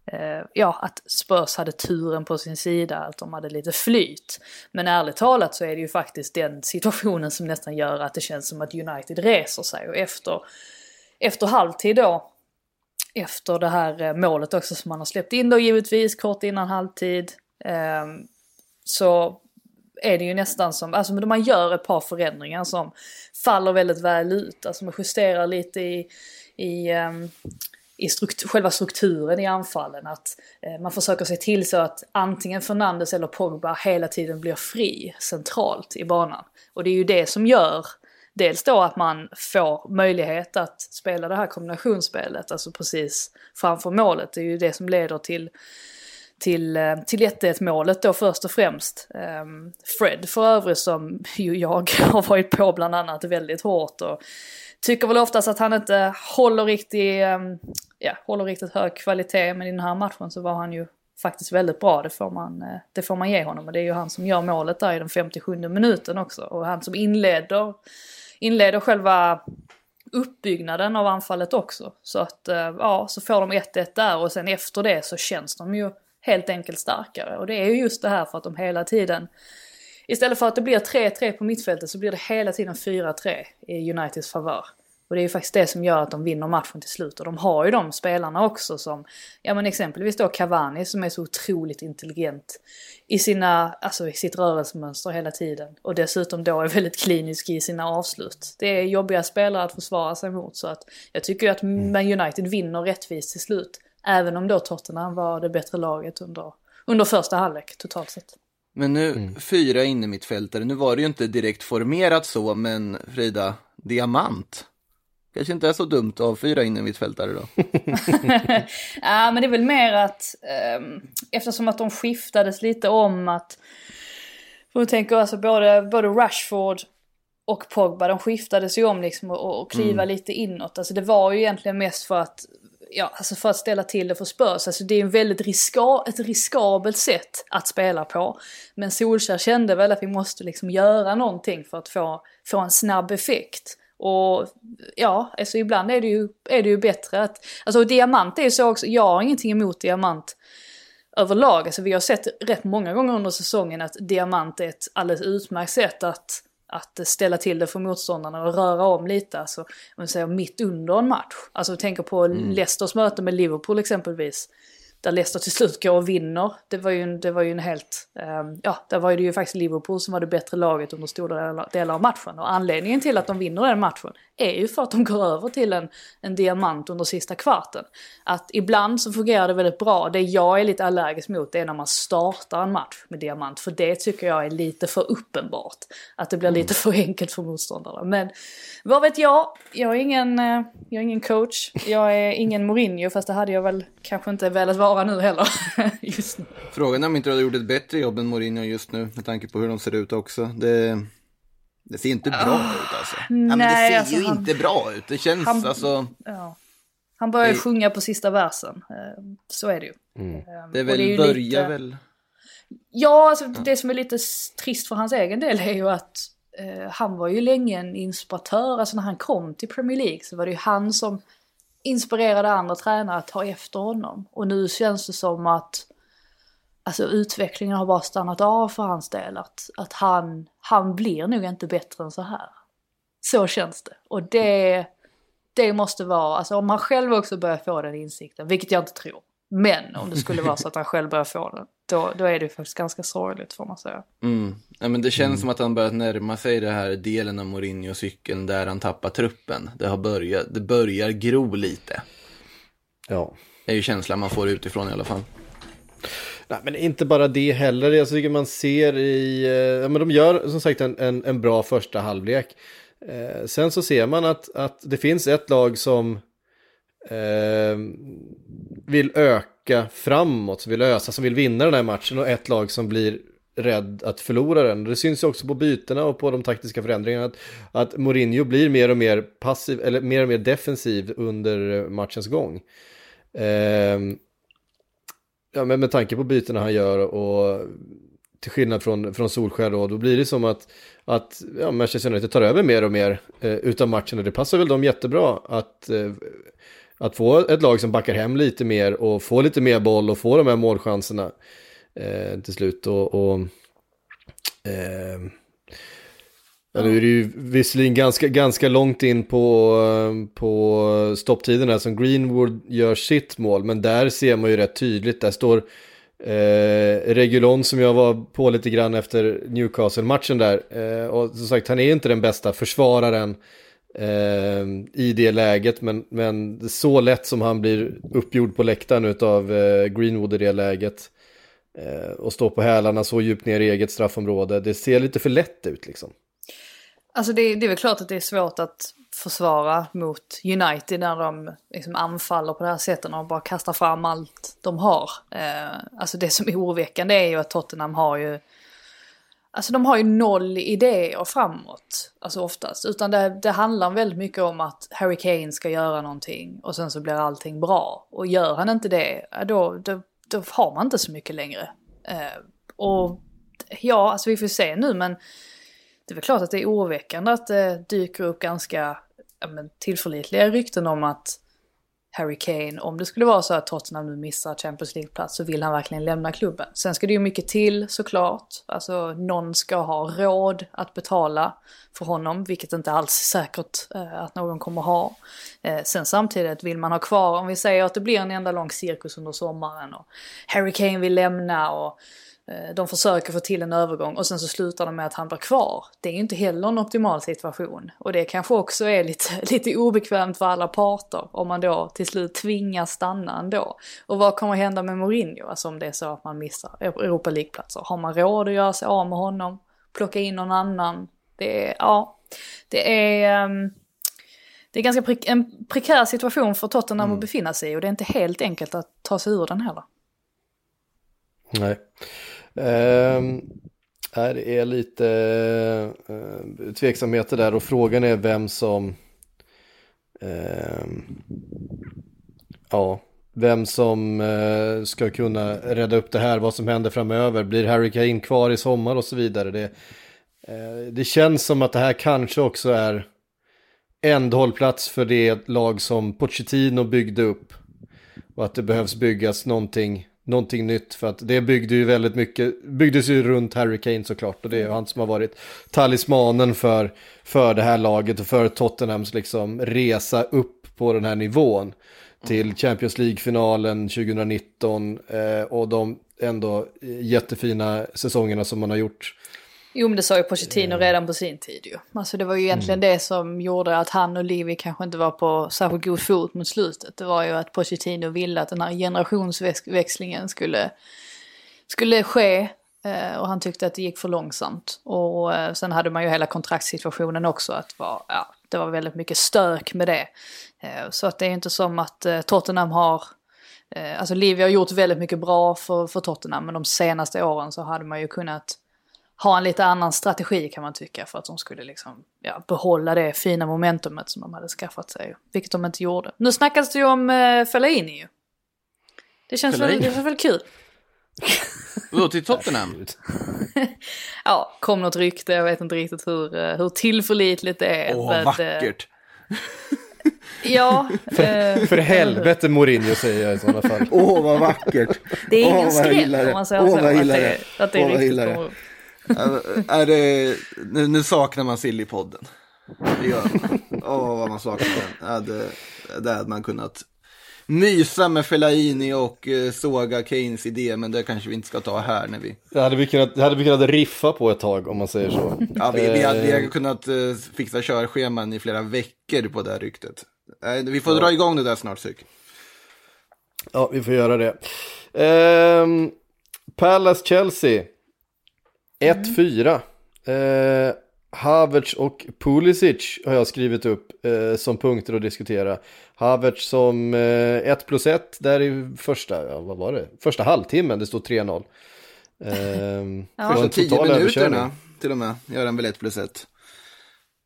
Eh, ja, att Spurs hade turen på sin sida, att de hade lite flyt. Men ärligt talat så är det ju faktiskt den situationen som nästan gör att det känns som att United reser sig. Och efter, efter halvtid då, efter det här eh, målet också som man har släppt in då givetvis kort innan halvtid, eh, så är det ju nästan som, alltså man gör ett par förändringar som faller väldigt väl ut. Alltså man justerar lite i, i, um, i struktur, själva strukturen i anfallen. Att eh, man försöker se till så att antingen Fernandes eller Pogba hela tiden blir fri centralt i banan. Och det är ju det som gör Dels då att man får möjlighet att spela det här kombinationsspelet, alltså precis framför målet. Det är ju det som leder till till, eh, till 1 målet då först och främst. Ehm, Fred för övrigt som ju jag [LAUGHS] har varit på bland annat väldigt hårt och tycker väl oftast att han inte håller riktigt, ehm, ja, håller riktigt hög kvalitet men i den här matchen så var han ju faktiskt väldigt bra, det får man, eh, det får man ge honom och det är ju han som gör målet där i den 57 minuten också och han som inleder, inleder själva uppbyggnaden av anfallet också. Så att, eh, ja, så får de 1-1 där och sen efter det så känns de ju helt enkelt starkare. Och det är ju just det här för att de hela tiden, istället för att det blir 3-3 på mittfältet så blir det hela tiden 4-3 i Uniteds favör. Och det är ju faktiskt det som gör att de vinner matchen till slut. Och de har ju de spelarna också som, ja men exempelvis då Cavani som är så otroligt intelligent i, sina, alltså i sitt rörelsemönster hela tiden. Och dessutom då är väldigt klinisk i sina avslut. Det är jobbiga spelare att försvara sig mot så att jag tycker ju att Man United vinner rättvist till slut. Även om då Tottenham var det bättre laget under, under första halvlek totalt sett. Men nu, fyra innermittfältare, nu var det ju inte direkt formerat så, men Frida, diamant. Kanske inte är så dumt av fyra innermittfältare då. [LAUGHS] ja men det är väl mer att um, eftersom att de skiftades lite om att... För jag tänker alltså både, både Rashford och Pogba, de skiftades ju om liksom och, och kliva mm. lite inåt. Alltså det var ju egentligen mest för att ja, alltså för att ställa till det för Spurs. Alltså det är en väldigt riska, ett riskabelt sätt att spela på. Men Solskjaer kände väl att vi måste liksom göra någonting för att få, få en snabb effekt. Och ja, alltså ibland är det ju, är det ju bättre att... Alltså diamant är ju så också, jag har ingenting emot diamant överlag. Alltså vi har sett rätt många gånger under säsongen att diamant är ett alldeles utmärkt sätt att, att ställa till det för motståndarna och röra om lite. Alltså, om man säger mitt under en match. Alltså vi tänker på mm. Leicesters möte med Liverpool exempelvis där Leicester till slut går och vinner. Det var ju en, det var ju en helt, um, ja, där var det ju faktiskt Liverpool som var det bättre laget under stora delar av matchen. Och anledningen till att de vinner den matchen är ju för att de går över till en, en diamant under sista kvarten. Att ibland så fungerar det väldigt bra. Det jag är lite allergisk mot det är när man startar en match med diamant. För det tycker jag är lite för uppenbart. Att det blir mm. lite för enkelt för motståndarna. Men vad vet jag? Jag är ingen, eh, jag är ingen coach. Jag är ingen Mourinho fast det hade jag väl kanske inte velat vara nu heller. [LAUGHS] just nu. Frågan är om inte du hade gjort ett bättre jobb än Mourinho just nu med tanke på hur de ser ut också. Det... Det ser inte bra oh, ut alltså. Nej, ja, men det ser alltså, ju han, inte bra ut. Det känns han, alltså... Ja. Han börjar det... sjunga på sista versen. Eh, så är det ju. Mm. Ehm, det är väl, det är börjar lite... väl... Ja, alltså ja. det som är lite trist för hans egen del är ju att eh, han var ju länge en inspiratör. Alltså när han kom till Premier League så var det ju han som inspirerade andra tränare att ta efter honom. Och nu känns det som att alltså utvecklingen har bara stannat av för hans del. Att, att han, han blir nog inte bättre än så här. Så känns det. Och det, det måste vara, alltså om han själv också börjar få den insikten, vilket jag inte tror. Men om det skulle vara så att han själv börjar få den, då, då är det faktiskt ganska sorgligt får man säga. Mm. Ja, men det känns mm. som att han börjat närma sig det här delen av Mourinho-cykeln där han tappar truppen. Det, har börjat, det börjar gro lite. Ja. Det är ju känslan man får utifrån i alla fall. Nej, men inte bara det heller. Jag tycker man ser i... Eh, ja, men de gör som sagt en, en, en bra första halvlek. Eh, sen så ser man att, att det finns ett lag som eh, vill öka framåt, som vill ösa, som vill vinna den här matchen och ett lag som blir rädd att förlora den. Det syns ju också på bytena och på de taktiska förändringarna att, att Mourinho blir mer och mer passiv, eller mer och mer defensiv under eh, matchens gång. Eh, ja, men med tanke på bytena han gör och till skillnad från, från Solskär då, då blir det som att, att ja, Manchester United tar över mer och mer eh, utav matchen och det passar väl dem jättebra att, eh, att få ett lag som backar hem lite mer och få lite mer boll och få de här målchanserna eh, till slut. Och, och eh, Ja, nu är det ju visserligen ganska, ganska långt in på, på stopptiderna som Greenwood gör sitt mål, men där ser man ju rätt tydligt, där står eh, Regulon som jag var på lite grann efter Newcastle-matchen där, eh, och som sagt han är ju inte den bästa försvararen eh, i det läget, men, men så lätt som han blir uppgjord på läktaren av eh, Greenwood i det läget, eh, och står på hälarna så djupt ner i eget straffområde, det ser lite för lätt ut liksom. Alltså det, det är väl klart att det är svårt att försvara mot United när de liksom anfaller på det här sättet och bara kastar fram allt de har. Eh, alltså det som är oroväckande är ju att Tottenham har ju Alltså de har ju noll idéer framåt, alltså oftast. Utan det, det handlar väldigt mycket om att Harry Kane ska göra någonting och sen så blir allting bra. Och gör han inte det, då, då, då har man inte så mycket längre. Eh, och ja, alltså vi får se nu men det är väl klart att det är oroväckande att det dyker upp ganska ja, men, tillförlitliga rykten om att Harry Kane, om det skulle vara så att Tottenham nu missar Champions League-plats så vill han verkligen lämna klubben. Sen ska det ju mycket till såklart. Alltså någon ska ha råd att betala för honom, vilket inte alls är säkert eh, att någon kommer ha. Eh, sen samtidigt vill man ha kvar, om vi säger att det blir en enda lång cirkus under sommaren och Harry Kane vill lämna och de försöker få till en övergång och sen så slutar de med att han blir kvar. Det är ju inte heller en optimal situation. Och det kanske också är lite, [LAUGHS] lite obekvämt för alla parter om man då till slut tvingas stanna ändå. Och vad kommer hända med Mourinho, alltså om det är så att man missar Europa League-platser? Har man råd att göra sig av med honom? Plocka in någon annan? Det är, ja, det är... Um, det är ganska pre en prekär situation för Tottenham mm. att befinna sig i och det är inte helt enkelt att ta sig ur den heller. Nej. Ehm, det är lite eh, tveksamheter där och frågan är vem som ehm, ja, vem som eh, ska kunna rädda upp det här, vad som händer framöver, blir Harry Kane kvar i sommar och så vidare. Det, eh, det känns som att det här kanske också är ändhållplats för det lag som Pochettino byggde upp och att det behövs byggas någonting någonting nytt för att det byggde ju väldigt mycket, byggdes ju runt Harry Kane såklart och det är ju han som har varit talismanen för, för det här laget och för Tottenhams liksom resa upp på den här nivån till Champions League-finalen 2019 eh, och de ändå jättefina säsongerna som man har gjort Jo men det sa ju Pochettino redan på sin tid ju. Alltså det var ju egentligen mm. det som gjorde att han och Livi kanske inte var på särskilt god fot mot slutet. Det var ju att Pochettino ville att den här generationsväxlingen skulle, skulle ske. Eh, och han tyckte att det gick för långsamt. Och eh, sen hade man ju hela kontraktssituationen också. Att var, ja, det var väldigt mycket stök med det. Eh, så att det är inte som att Tottenham har Alltså Livi har gjort väldigt mycket bra för, för Tottenham men de senaste åren så hade man ju kunnat ha en lite annan strategi kan man tycka för att de skulle liksom, ja, behålla det fina momentumet som de hade skaffat sig. Vilket de inte gjorde. Nu snackas det ju om uh, Fellaini ju. Det känns, väl, det känns väl kul. Vadå, till Tottenham? [LAUGHS] ja, kom något rykte, jag vet inte riktigt hur, uh, hur tillförlitligt det är. Åh, but, vackert. [LAUGHS] Ja. för, för helvete Mourinho säger jag i sådana fall. Åh, vad vackert. Det är ingen skräll om man säger Åh, så. Vad att det, att det är Åh, riktigt är det, nu, nu saknar man Sillypodden. Det gör man. Åh, vad man saknar den. Det, det hade man kunnat mysa med Fellaini och eh, såga Keynes idé, men det kanske vi inte ska ta här när vi... Det hade vi kunnat, hade vi kunnat riffa på ett tag om man säger så. Ja, vi, vi, hade, vi hade kunnat uh, fixa körscheman i flera veckor på det här ryktet. Vi får ja. dra igång det där snart, Syk. Ja, vi får göra det. Uh, Palace-Chelsea. 1-4. Eh, Havertz och Pulisic har jag skrivit upp eh, som punkter att diskutera. Havertz som 1 eh, plus 1 där i första, ja, vad var det? Första halvtimmen, det står 3-0. Eh, ja. Första 10 minuterna till och med gör han väl 1 plus 1.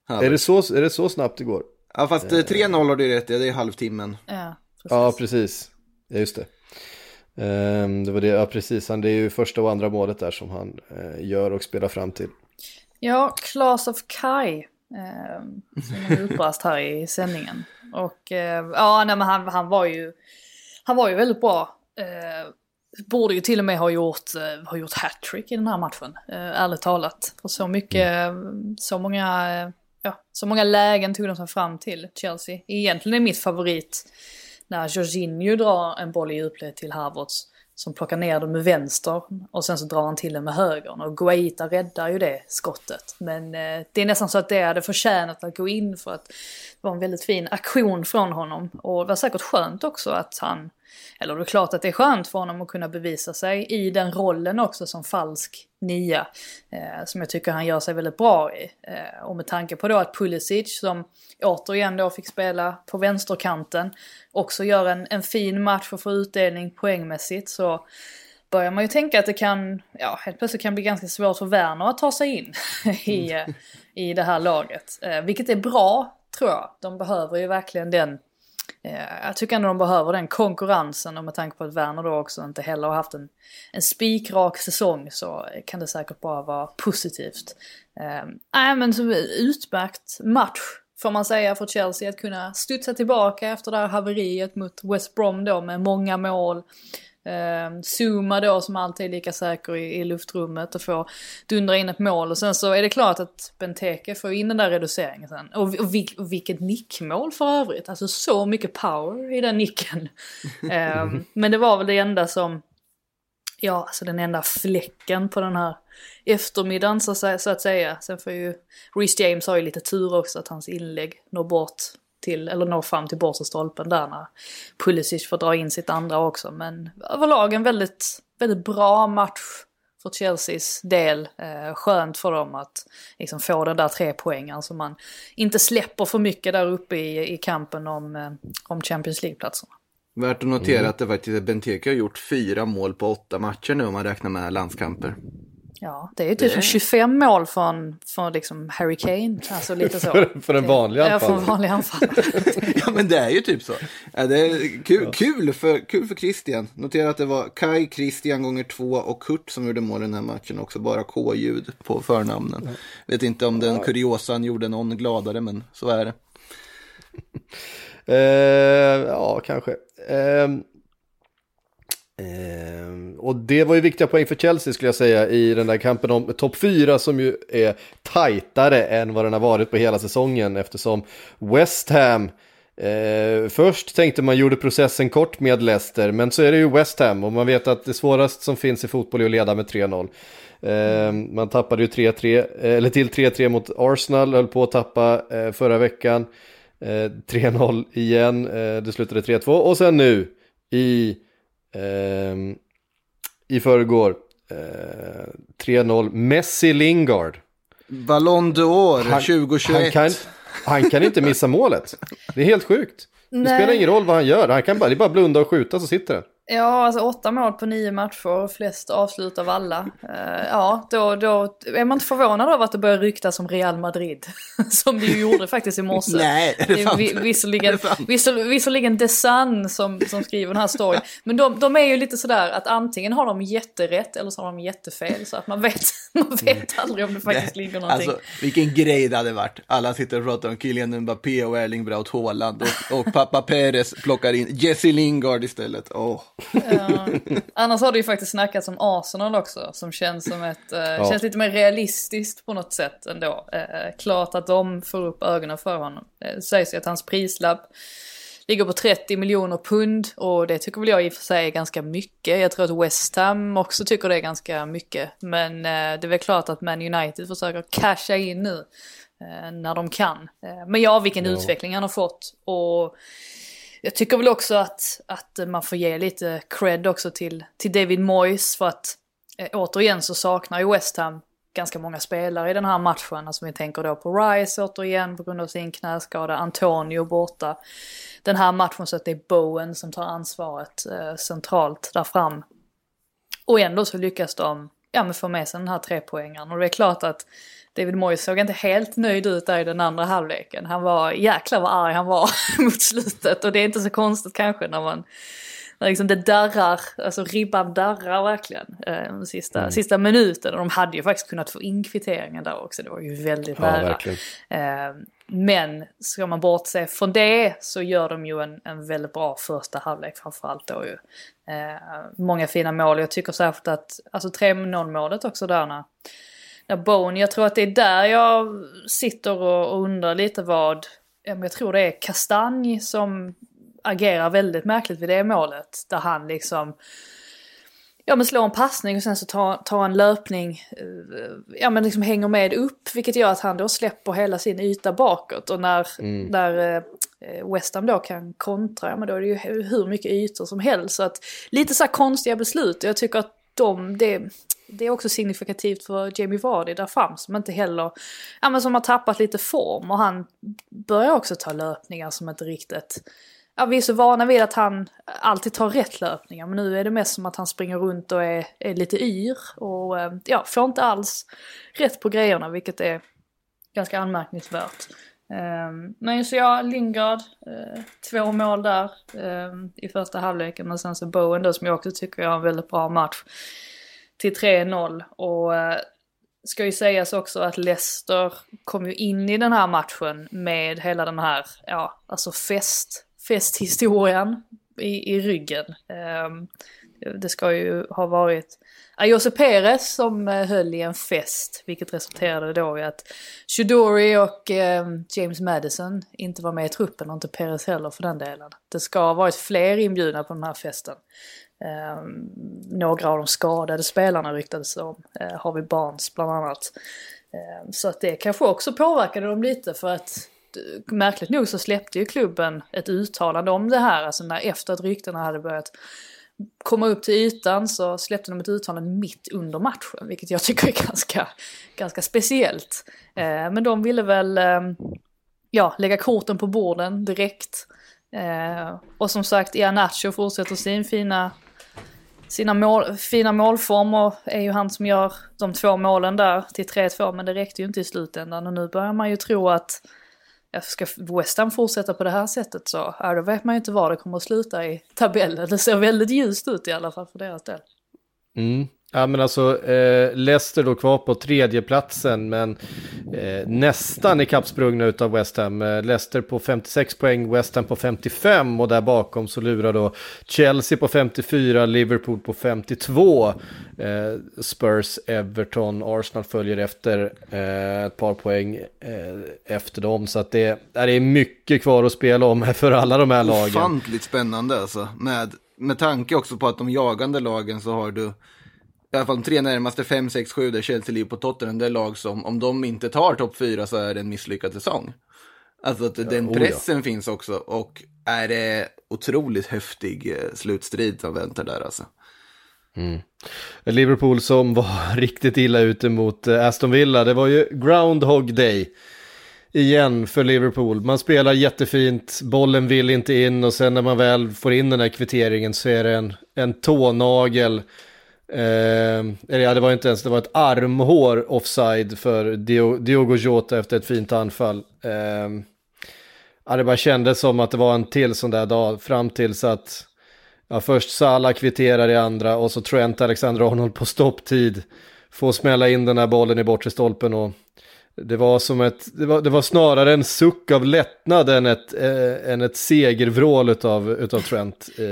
Är det, så, är det så snabbt det går? Ja, fast 3-0 eh. har du rätt det är halvtimmen. Ja, precis. Ja, precis. Ja, just det. Um, det var det, ja precis, han, det är ju första och andra målet där som han uh, gör och spelar fram till. Ja, Claes of Kai, uh, som utbrast här i sändningen. Och uh, ja, nej, men han, han var ju, han var ju väldigt bra. Uh, borde ju till och med ha gjort, uh, ha gjort hattrick i den här matchen, uh, ärligt talat. För så mycket, mm. så många, ja, så många lägen tog de sig fram till Chelsea. Egentligen är mitt favorit när alltså, Jorginho drar en boll i djupled till Havertz som plockar ner den med vänster och sen så drar han till den med högern och Guaita räddar ju det skottet. Men eh, det är nästan så att det hade förtjänat att gå in för att det var en väldigt fin aktion från honom och det var säkert skönt också att han eller det är klart att det är skönt för honom att kunna bevisa sig i den rollen också som falsk nia. Eh, som jag tycker han gör sig väldigt bra i. Eh, och med tanke på då att Pulisic som återigen då fick spela på vänsterkanten också gör en, en fin match och får utdelning poängmässigt så börjar man ju tänka att det kan, ja helt plötsligt kan bli ganska svårt för Werner att ta sig in [LAUGHS] i, eh, i det här laget. Eh, vilket är bra tror jag. De behöver ju verkligen den Eh, jag tycker ändå de behöver den konkurrensen och med tanke på att Werner då också inte heller har haft en, en spikrak säsong så kan det säkert bara vara positivt. Ehm, nej äh, men så utmärkt match får man säga, för Chelsea att kunna studsa tillbaka efter det här haveriet mot West Brom då med många mål. Eh, Zuma då som alltid är lika säker i, i luftrummet och får dundra in ett mål. Och sen så är det klart att Benteke får in den där reduceringen sen. Och, och, och vilket nickmål för övrigt. Alltså så mycket power i den nicken. [LAUGHS] eh, men det var väl det enda som, ja alltså den enda fläcken på den här eftermiddagen så, så att säga. Sen får ju, Reece James har ju lite tur också att hans inlägg når bort till, eller når fram till bortre stolpen där när Pulisic får dra in sitt andra också. Men överlag en väldigt, väldigt bra match för Chelseas del. Eh, skönt för dem att liksom få den där tre poängen så man inte släpper för mycket där uppe i, i kampen om, eh, om Champions League-platserna. Värt att notera mm. att det faktiskt Benteke har gjort fyra mål på åtta matcher nu om man räknar med landskamper. Ja, det är ju typ det... 25 mål från, från liksom Harry Kane. Alltså lite så. [LAUGHS] för, för en vanlig anfallare. Ja, för en vanlig anfallare. [LAUGHS] ja, men det är ju typ så. Ja, det är kul, ja. kul, för, kul för Christian. Notera att det var Kai, Christian gånger två och Kurt som gjorde mål i den här matchen också. Bara K-ljud på förnamnen. Ja. Vet inte om den kuriosan gjorde någon gladare, men så är det. uh, [LAUGHS] ja, kanske. Uh, Ehm, och det var ju viktiga poäng för Chelsea skulle jag säga i den där kampen om topp 4 som ju är tajtare än vad den har varit på hela säsongen eftersom West Ham eh, först tänkte man gjorde processen kort med Leicester men så är det ju West Ham och man vet att det svåraste som finns i fotboll är att leda med 3-0. Eh, man tappade ju 3-3, eller till 3-3 mot Arsenal, höll på att tappa eh, förra veckan. Eh, 3-0 igen, eh, det slutade 3-2 och sen nu i eh, i förrgår. Eh, 3-0, Messi Lingard. Ballon d'Or 2021. Han kan, han kan inte missa målet. Det är helt sjukt. Det Nej. spelar ingen roll vad han gör. Han kan bara, det är bara blunda och skjuta så sitter den. Ja, alltså åtta mål på nio matcher, flest avslut av alla. Uh, ja, då, då är man inte förvånad över att det börjar ryktas om Real Madrid. [LAUGHS] som det ju gjorde faktiskt i morse. [LAUGHS] Nej, är det sant? Visserligen, [LAUGHS] är det Vissel, visserligen The Sun som, som skriver den här storyn. Men de, de är ju lite sådär att antingen har de jätterätt eller så har de jättefel. Så att man vet, man vet aldrig om det faktiskt det, ligger någonting. Alltså, vilken grej det hade varit. Alla sitter och pratar om Kylian Mbappé och Erling Braut Haaland. Och, och pappa Perez plockar in Jesse Lingard istället. Oh. Ja. Annars har det ju faktiskt snackats om Arsenal också, som känns som ett, eh, ja. känns lite mer realistiskt på något sätt ändå. Eh, klart att de får upp ögonen för honom. Det eh, sägs ju att hans prislapp ligger på 30 miljoner pund och det tycker väl jag i och för sig är ganska mycket. Jag tror att West Ham också tycker det är ganska mycket. Men eh, det är väl klart att Man United försöker casha in nu eh, när de kan. Eh, men ja, vilken ja. utveckling han har fått. Och jag tycker väl också att, att man får ge lite cred också till, till David Moyes för att eh, återigen så saknar ju West Ham ganska många spelare i den här matchen. Alltså vi tänker då på Rice återigen på grund av sin knäskada, Antonio borta. Den här matchen så att det är Bowen som tar ansvaret eh, centralt där fram. Och ändå så lyckas de ja, men få med sig den här trepoängaren. Och det är klart att David Moyes såg inte helt nöjd ut där i den andra halvleken. Han var, jäklar vad arg han var [LAUGHS] mot slutet. Och det är inte så konstigt kanske när man, när liksom det darrar, alltså ribban darrar verkligen. Eh, sista, mm. sista minuten. Och de hade ju faktiskt kunnat få in kvitteringen där också. Det var ju väldigt ja, nära. Eh, men ska man bortse från det så gör de ju en, en väldigt bra första halvlek framförallt då ju. Eh, många fina mål. Jag tycker särskilt att, alltså 3-0 målet också där när Ja, Bone, jag tror att det är där jag sitter och undrar lite vad, jag tror det är Kastanj som agerar väldigt märkligt vid det målet. Där han liksom, ja men slår en passning och sen så tar, tar en löpning, eh, ja men liksom hänger med upp. Vilket gör att han då släpper hela sin yta bakåt. Och när, mm. när eh, West Ham då kan kontra, ja men då är det ju hur mycket ytor som helst. Så att lite så här konstiga beslut. Jag tycker att de, det, det är också signifikativt för Jamie Vardy där fram som inte heller, ja men som har tappat lite form. Och han börjar också ta löpningar som inte riktigt, ja vi är så vana vid att han alltid tar rätt löpningar. Men nu är det mest som att han springer runt och är, är lite yr och eh, ja, får inte alls rätt på grejerna vilket är ganska anmärkningsvärt. Ehm, um, men så jag, Lingard, uh, två mål där um, i första halvleken. Och sen så Bowen då som jag också tycker gör en väldigt bra match till 3-0 och eh, ska ju sägas också att Leicester kom ju in i den här matchen med hela den här, ja, alltså fest, festhistorien i, i ryggen. Um, det ska ju ha varit Jose Perez som eh, höll i en fest, vilket resulterade då i att Chidori och eh, James Madison inte var med i truppen och inte Perez heller för den delen. Det ska ha varit fler inbjudna på den här festen. Eh, några av de skadade spelarna ryktades om. Eh, Harvey Barnes bland annat. Eh, så att det kanske också påverkade dem lite för att eh, märkligt nog så släppte ju klubben ett uttalande om det här, alltså när efter att ryktena hade börjat komma upp till ytan så släppte de ett uttalande mitt under matchen, vilket jag [LAUGHS] tycker är ganska, ganska speciellt. Eh, men de ville väl eh, ja, lägga korten på borden direkt. Eh, och som sagt, Ianacho fortsätter sin fina, sina mål, fina målformer är ju han som gör de två målen där till 3-2, men det räckte ju inte i slutändan och nu börjar man ju tro att ska West Ham fortsätta på det här sättet så ja, då vet man ju inte var det kommer att sluta i tabellen. Det ser väldigt ljust ut i alla fall för deras del. Mm. Ja men alltså eh, Leicester då kvar på tredjeplatsen men eh, nästan ikappsprungna utav West Ham. Eh, Leicester på 56 poäng, West Ham på 55 och där bakom så lurar då Chelsea på 54, Liverpool på 52. Eh, Spurs, Everton, Arsenal följer efter eh, ett par poäng eh, efter dem. Så att det, det är mycket kvar att spela om för alla de här lagen. Ofantligt spännande alltså. Med, med tanke också på att de jagande lagen så har du i alla fall de tre närmaste, 5, 6, 7, där Chelsea, Liverpool, Tottenham, det är lag som, om de inte tar topp 4 så är det en misslyckad säsong. Alltså att den pressen oh ja. finns också och är det otroligt häftig eh, slutstrid som väntar där alltså. Mm. Liverpool som var [LAUGHS] riktigt illa ute mot eh, Aston Villa, det var ju Groundhog Day igen för Liverpool. Man spelar jättefint, bollen vill inte in och sen när man väl får in den här kvitteringen så är det en, en tånagel Ehm, eller ja, det var inte ens, det var ett armhår offside för Diogo Jota efter ett fint anfall. Eh, ja, det bara kändes som att det var en till sån där dag fram tills att ja, först Salah kvitterar i andra och så Trent Alexander-Arnold på stopptid får smälla in den här bollen i bortre stolpen och det var som ett, det var, det var snarare en suck av lättnad än ett, eh, än ett segervrål utav, utav Trent eh,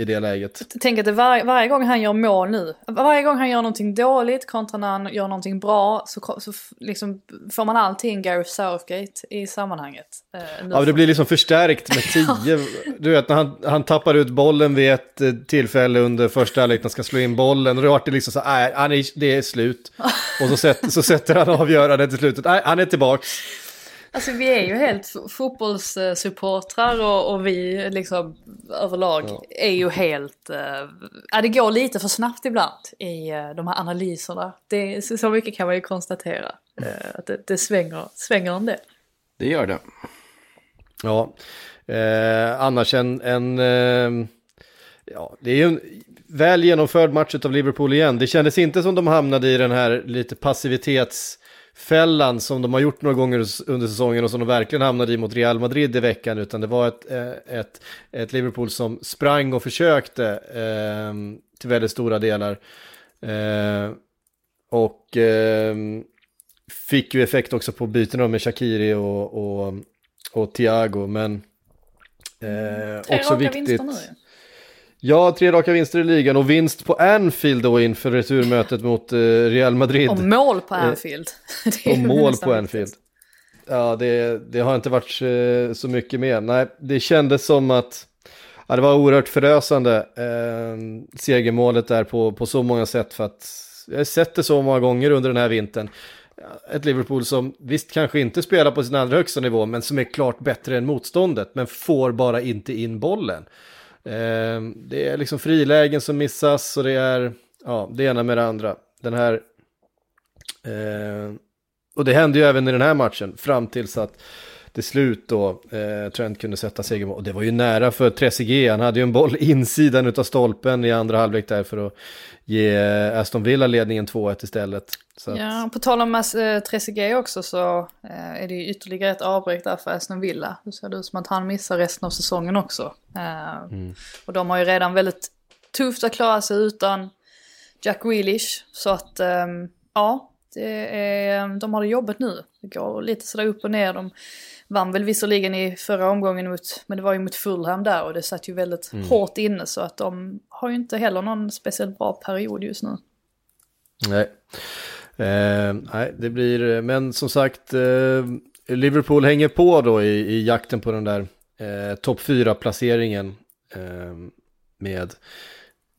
i det läget. Tänk att det var, varje gång han gör mål nu, varje gång han gör någonting dåligt kontra när han gör någonting bra så, så liksom får man alltid in Gareth Southgate i sammanhanget. Eh, ja, det blir liksom förstärkt med tio. [LAUGHS] du vet, när han, han tappar ut bollen vid ett eh, tillfälle under första halvlek, när han ska slå in bollen, och då vart det liksom så här, äh, det är slut. Och så, sätter, så sätter han avgörandet i slutet nej, han är tillbaks. Alltså vi är ju helt fotbollssupportrar och, och vi liksom överlag ja. är ju helt... Ja, det går lite för snabbt ibland i uh, de här analyserna. Det, så mycket kan man ju konstatera. Uh, att det, det svänger, svänger en del. Det gör det. Ja, eh, annars en... en eh, ja, det är ju en väl genomförd match av Liverpool igen. Det kändes inte som de hamnade i den här lite passivitets fällan som de har gjort några gånger under säsongen och som de verkligen hamnade i mot Real Madrid i veckan, utan det var ett, eh, ett, ett Liverpool som sprang och försökte eh, till väldigt stora delar. Eh, och eh, fick ju effekt också på bytena med Shakiri och, och, och Thiago, men eh, också viktigt. Nu. Ja, tre raka vinster i ligan och vinst på Anfield då inför returmötet mot eh, Real Madrid. Och mål på eh, Anfield. [LAUGHS] och mål på Anfield. Ja, det, det, har inte varit eh, så mycket mer. Nej, det kändes som att ja, det var oerhört förösande eh, segermålet där på, på så många sätt för att jag har sett det så många gånger under den här vintern. Ett Liverpool som visst kanske inte spelar på sin allra högsta nivå men som är klart bättre än motståndet men får bara inte in bollen. Eh, det är liksom frilägen som missas och det är ja, det ena med det andra. Den här... Eh, och det hände ju även i den här matchen fram tills att till slut då eh, Trent kunde sätta segermål. Och det var ju nära för Trezeguet, han hade ju en boll insidan av stolpen i andra halvlek där för att ge Aston Villa ledningen 2-1 istället. Så ja, på tal om äh, Trezeguet också så äh, är det ju ytterligare ett avbräck där för Aston Villa. Det ser ut som att han missar resten av säsongen också. Mm. Och de har ju redan väldigt tufft att klara sig utan Jack Grealish. Så att, ähm, ja, Det är, de har det jobbet nu. Det går lite sådär upp och ner. De vann väl visserligen i förra omgången mot, men det var ju mot Fulham där och det satt ju väldigt hårt inne så att de har ju inte heller någon speciellt bra period just nu. Nej. Eh, nej, det blir, men som sagt, eh, Liverpool hänger på då i, i jakten på den där eh, topp 4-placeringen eh, med,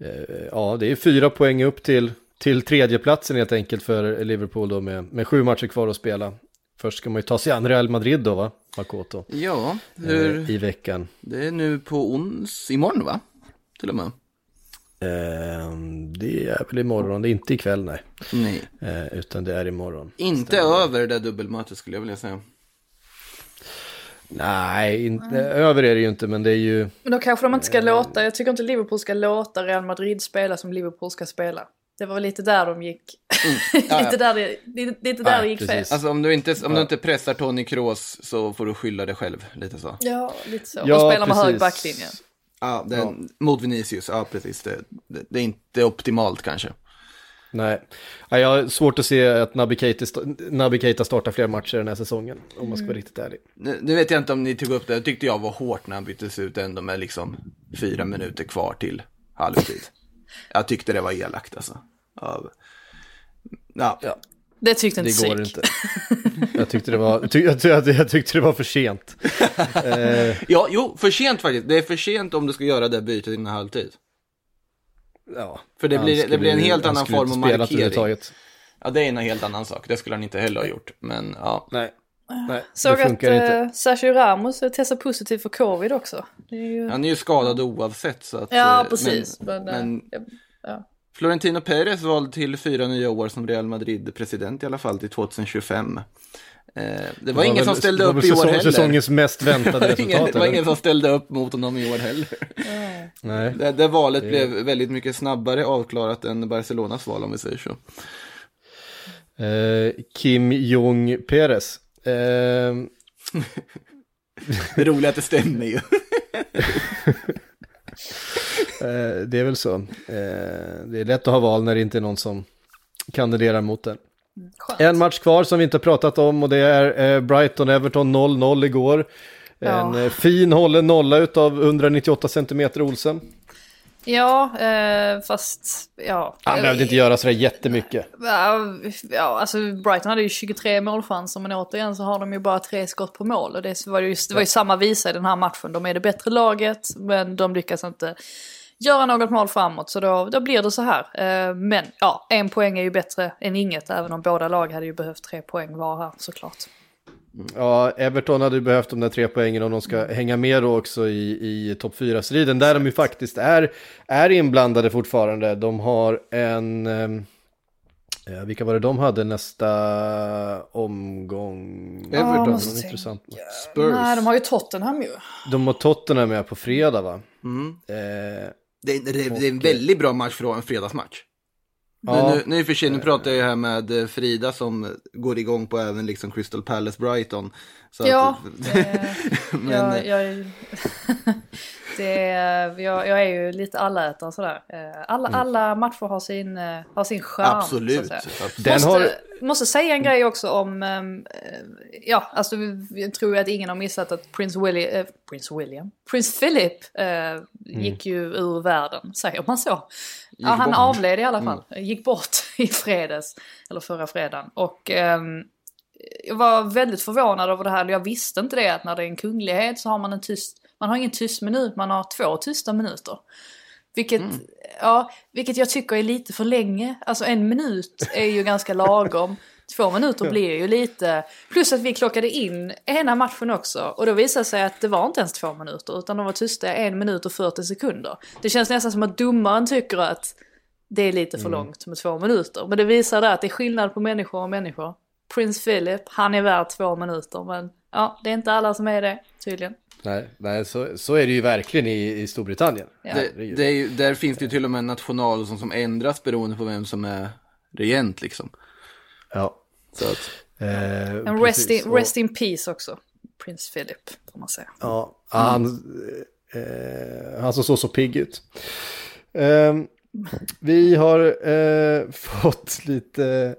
eh, ja det är fyra poäng upp till, till tredjeplatsen helt enkelt för Liverpool då med, med sju matcher kvar att spela. Först ska man ju ta sig an Real Madrid då va, Makoto, Ja, eh, hur, i veckan. det är nu på ons, imorgon va? Till och med. Eh, det är väl imorgon, det är inte ikväll nej, Nej. eh, utan det är imorgon. Inte över det dubbelmötet skulle jag vilja säga. Nej, inte, över är det ju inte, men det är ju... Men då kanske de inte ska låta, jag tycker inte Liverpool ska låta Real Madrid spela som Liverpool ska spela. Det var lite där de gick, [LAUGHS] Ja, ja. lite där det, det, lite där Nej, det gick fel. precis. Alltså om du inte, om du inte pressar Tony Kroos så får du skylla dig själv, lite så. Ja, lite så. Ja, och spela med hög backlinje. Ja, det, mot Vinicius, ja precis. Det, det, det är inte optimalt kanske. Nej, ja, jag har svårt att se att Naby Keita, sta- Naby Keita startar fler matcher den här säsongen, om man ska vara riktigt ärlig. Nu, nu vet jag inte om ni tog upp det, jag tyckte jag var hårt när han byttes ut ändå med liksom fyra minuter kvar till halvtid. Jag tyckte det var elakt alltså. Av, ja, Ja. Det tyckte inte Det går inte. [LAUGHS] Jag tyckte det var, ty, jag, ty- jag tyckte det var för sent. [LAUGHS] Eh, ja, jo, för sent faktiskt. Det är för sent om du ska göra det bytet innan halvtid. ja, För det blir- det blir en helt annan form av markering. Ja, det är en helt annan sak. Det skulle han inte heller ha gjort. Men ja, Nej, nej Såg det att funkar inte. uh, Sergio Ramos testar positivt för covid också. Det är ju... han är ju skadad oavsett. Så att, Ja, eh, precis. Men, Men, eh, men ja. Florentino Perez vald till fyra nya år som Real Madrid-president i alla fall till 2025. Eh, det var, ingen väl- som ställde det upp i år heller. Säsongens mest väntade [LAUGHS] det, var resultat. ingen, det var ingen som ställde upp mot honom i år heller. Nej. [LAUGHS] Det, det valet blev väldigt mycket snabbare avklarat än Barcelonas val om vi säger så. Eh, Kim Jong Perez. Eh, [LAUGHS] Det roliga är att det stämmer ju. [LAUGHS] Eh, det är väl så. Eh, det är lätt att ha val när det inte är någon som kandiderar mot den. Skönt. En match kvar som vi inte har pratat om och det är eh, Brighton-Everton 0-0 igår. En Ja. fin hållen nolla utav 198 cm Olsen. Ja, eh, fast ja. Han behövde inte göra sådär jättemycket. Ja, alltså Brighton hade ju 23 målchanser men återigen så har de ju bara tre skott på mål. Och det var ju, det var ju samma visa i den här matchen. De är det bättre laget men de lyckas inte göra något mål framåt. Så då, då blir det så här. Eh, Men ja, en poäng är ju bättre än inget. Även om båda lag hade ju behövt tre poäng var här såklart. Ja, Everton hade ju behövt de där tre poängen om de ska hänga med då också i, i topp 4-striden. Där de ju faktiskt är, är inblandade fortfarande. De har en... ehm, Eh, vilka var det de hade nästa omgång? Everton. En se. intressant. Spurs. Nej, de har ju Tottenham ju. De har Tottenham med på fredag va? Mm. Eh, Det, det, det är en väldigt bra match för att vara en fredagsmatch. Ja. Nu, nu, i och för sig, nu pratar jag här med eh, Frida som går igång på även liksom Crystal Palace Brighton. Så Ja, att, det, [LAUGHS] men, jag, jag, [LAUGHS] det, jag, jag är ju lite allätare sådär. Eh, Alla, alla matcher har sin, eh, har sin charm. så att absolut. säga. absolut. Den måste, har- måste säga en grej också om, ehm, eh, ja, alltså jag tror att ingen har missat att Prince William, eh, Prince William, Prince Philip eh, gick ju ur världen, säger man så? Ja, han bort. avled i alla fall, gick bort [LAUGHS] i fredags, eller förra fredagen. Och ehm, jag var väldigt förvånad över det här, jag visste inte det att när det är en kunglighet så har man en tyst, man har ingen tyst minut, man har två tysta minuter. Vilket, ja, vilket jag tycker är lite för länge. Alltså en minut är ju ganska lagom. [LAUGHS] Två minuter blir ju lite... Plus att vi klockade in ena matchen också. Och då visade det sig att det var inte ens två minuter. Utan de var tysta en minut och 40 sekunder. Det känns nästan som att domaren tycker att det är lite för långt med två minuter. Men det visar det att det är skillnad på människor och människor. Prins Philip, han är värd två minuter. Men ja, det är inte alla som är det tydligen. Nej, nej så, så är det ju verkligen i, i Storbritannien. Ja. Det, det är ju, där finns det ju till och med en national som, som ändras beroende på vem som är regent liksom. Ja. Så att, Eh, En rest in, rest in peace också. Prins Philip, får man säga. Ja, han, eh, han såg så, så pigg ut. Eh, vi har eh, [LAUGHS] fått lite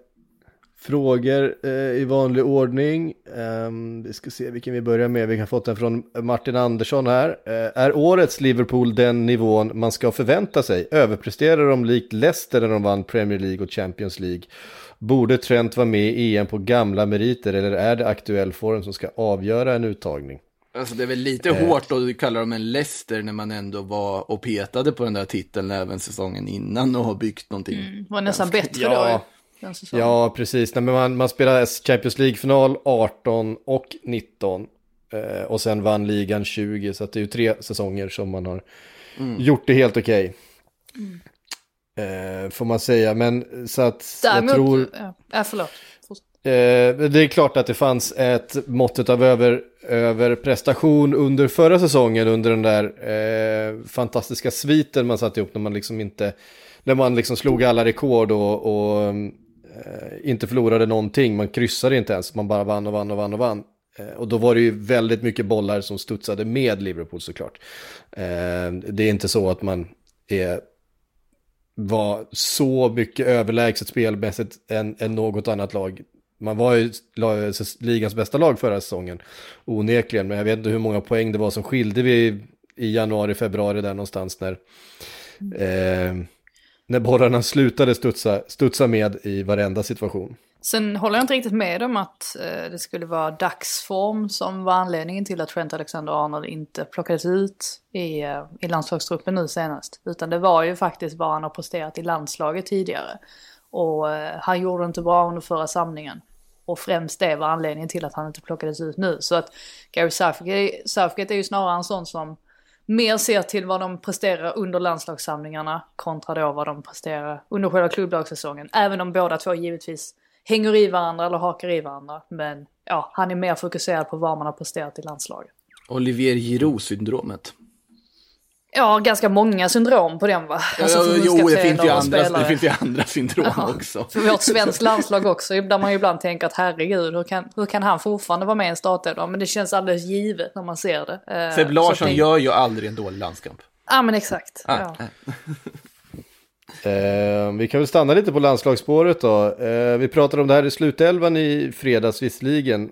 frågor eh, i vanlig ordning. Um, vi ska se vilken vi börjar med. Vi har fått den från Martin Andersson här. Uh, är årets Liverpool den nivån man ska förvänta sig? Överpresterar de likt Leicester när de vann Premier League och Champions League? Borde Trent vara med i EM på gamla meriter eller är det aktuell form som ska avgöra en uttagning? Alltså det är väl lite eh. hårt att kalla dem en Leicester när man ändå var och petade på den där titeln även säsongen innan och har byggt någonting. Mm, var nästan bättre ja. då. Ja, precis. Nej, men man, man spelade Champions League-final 18 och 19. Eh, och sen vann ligan 20, så det är ju tre säsonger som man har mm. gjort det helt okej. Okay. Mm. Eh, får man säga, men så att Däremot, jag tror... Ja, förlåt. Eh, det är klart att det fanns ett måttet av över, överprestation under förra säsongen, under den där eh, fantastiska sviten man satte ihop när man liksom inte, när man liksom slog alla rekord och, och eh, inte förlorade någonting, man kryssade inte ens, man bara vann och vann och vann och vann. Eh, och då var det ju väldigt mycket bollar som studsade med Liverpool såklart. Eh, det är inte så att man är, var så mycket överlägset spelmässigt än, än något annat lag. Man var ju ligans bästa lag förra säsongen, onekligen, men jag vet inte hur många poäng det var som skilde vi i januari, februari där någonstans när eh, när borrarna slutade studsa, studsa med i varenda situation. Sen håller jag inte riktigt med om att eh, det skulle vara dagsform som var anledningen till att Trent Alexander-Arnold inte plockades ut i, eh, i landslagstruppen nu senast. Utan det var ju faktiskt vad han har presterat i landslaget tidigare. Och eh, han gjorde inte bra under förra samlingen. Och främst det var anledningen till att han inte plockades ut nu. Så att Gary Southgate, Southgate är ju snarare en sån som mer ser till vad de presterar under landslagssamlingarna kontra då vad de presterar under själva klubblagssäsongen. Även om båda två givetvis hänger i varandra eller hakar i varandra. Men ja, han är mer fokuserad på vad man har presterat i landslaget. Olivier Giroud-syndromet. Ja, ganska många syndrom på den va? Alltså, ja, jo, det finns, ju andra, det finns ju andra syndrom ja, också. För vårt svenskt landslag också, där man ju ibland tänker att herregud, hur kan, hur kan han fortfarande vara med i en startelva? Men det känns alldeles givet när man ser det. Eh, Seb Larsson tänk... gör ju aldrig en dålig landskamp. Ja, men exakt. Ah. Ja. [LAUGHS] eh, vi kan väl stanna lite på landslagsspåret då. Eh, vi pratade om det här i slutelvan i fredags visserligen.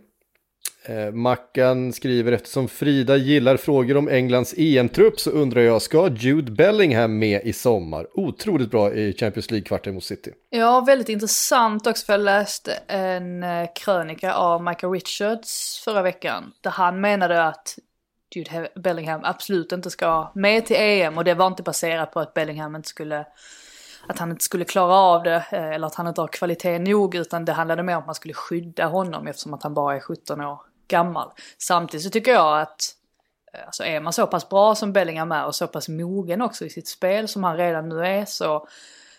Eh, Mackan skriver eftersom Frida gillar frågor om Englands EM-trupp så undrar jag, ska Jude Bellingham med i sommar? Otroligt bra i Champions League-kvarten mot City. Ja, väldigt intressant också för jag läste en eh, krönika av Michael Richards förra veckan. Där han menade att Jude Bellingham absolut inte ska med till EM och det var inte baserat på att Bellingham inte skulle att han inte skulle klara av det eh, eller att han inte har kvalitet nog utan det handlade mer om att man skulle skydda honom eftersom att han bara är 17 år gammal. Samtidigt så tycker jag att eh, Alltså är man så pass bra som Bellingham är och så pass mogen också i sitt spel som han redan nu är så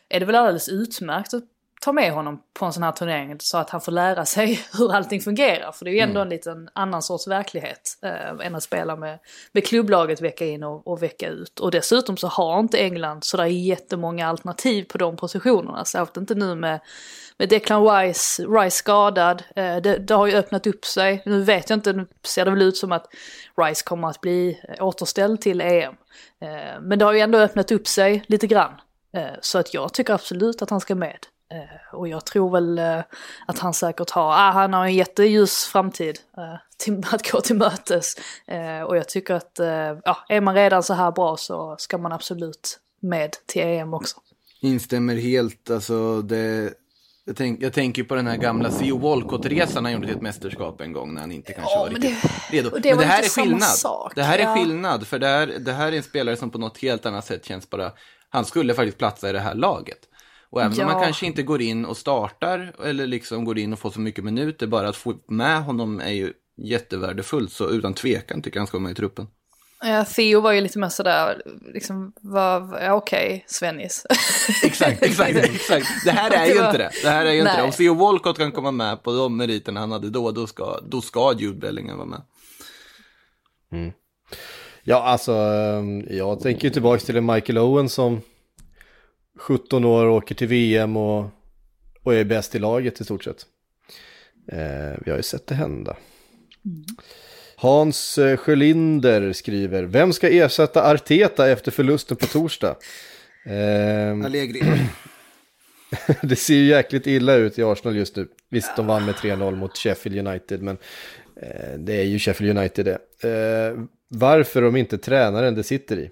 är det väl alldeles utmärkt att ta med honom på en sån här turnering så att han får lära sig [LAUGHS] hur allting fungerar. För det är ju ändå mm. en liten annan sorts verklighet äh, än att spela med, med klubblaget vecka in och, och vecka ut. Och dessutom så har inte England sådär jättemånga alternativ på de positionerna. Särskilt inte nu med, med Declan Rice, Rice skadad. Äh, det, det, har ju öppnat upp sig. Nu vet jag inte, nu ser det väl ut som att Rice kommer att bli återställd till EM. Äh, men det har ju ändå öppnat upp sig lite grann. Så att jag tycker absolut att han ska med. Eh, och jag tror väl eh, att han säkert har, ah, han har en jätteljus framtid eh, till, [LAUGHS] att gå till mötes. och jag tycker att, ja, är man redan så här bra så ska man absolut med till EM också. Instämmer helt, alltså det, jag, tänk, jag tänker på den här gamla Theo Walcott-resan han gjorde till ett mästerskap en gång när han inte kanske ja, var riktigt det, redo. Det men det här är skillnad. Det här ja. är skillnad, för det här, det här är en spelare som på något helt annat sätt känns bara, han skulle faktiskt platsa i det här laget. Och även ja. om man kanske inte går in och startar eller liksom går in och får så mycket minuter, bara att få med honom är ju jättevärdefullt. Så utan tvekan tycker jag han ska vara med i truppen. Ja, Theo var ju lite mer sådär, liksom, var, ja, okej, okay, Svennis. exakt, exakt, [LAUGHS] exakt. Det här är ju inte det. Det här är ju inte det. Om Theo Walcott kan komma med på de meriterna han hade då, då ska, då ska Jude Bellingham vara med. Mm. Ja, alltså, ehm, jag tänker tillbaka till en Michael Owen som 17 år åker till VM och, och är bäst i laget i stort sett. Eh, vi har ju sett det hända. Mm. Hans eh, Sjölinder skriver, vem ska ersätta Arteta efter förlusten på torsdag? Eh, Allegri. [LAUGHS] det ser ju jäkligt illa ut i Arsenal just nu. Visst, de vann med 3-0 mot Sheffield United, men eh, det är ju Sheffield United det. Eh, varför de inte tränaren det sitter i?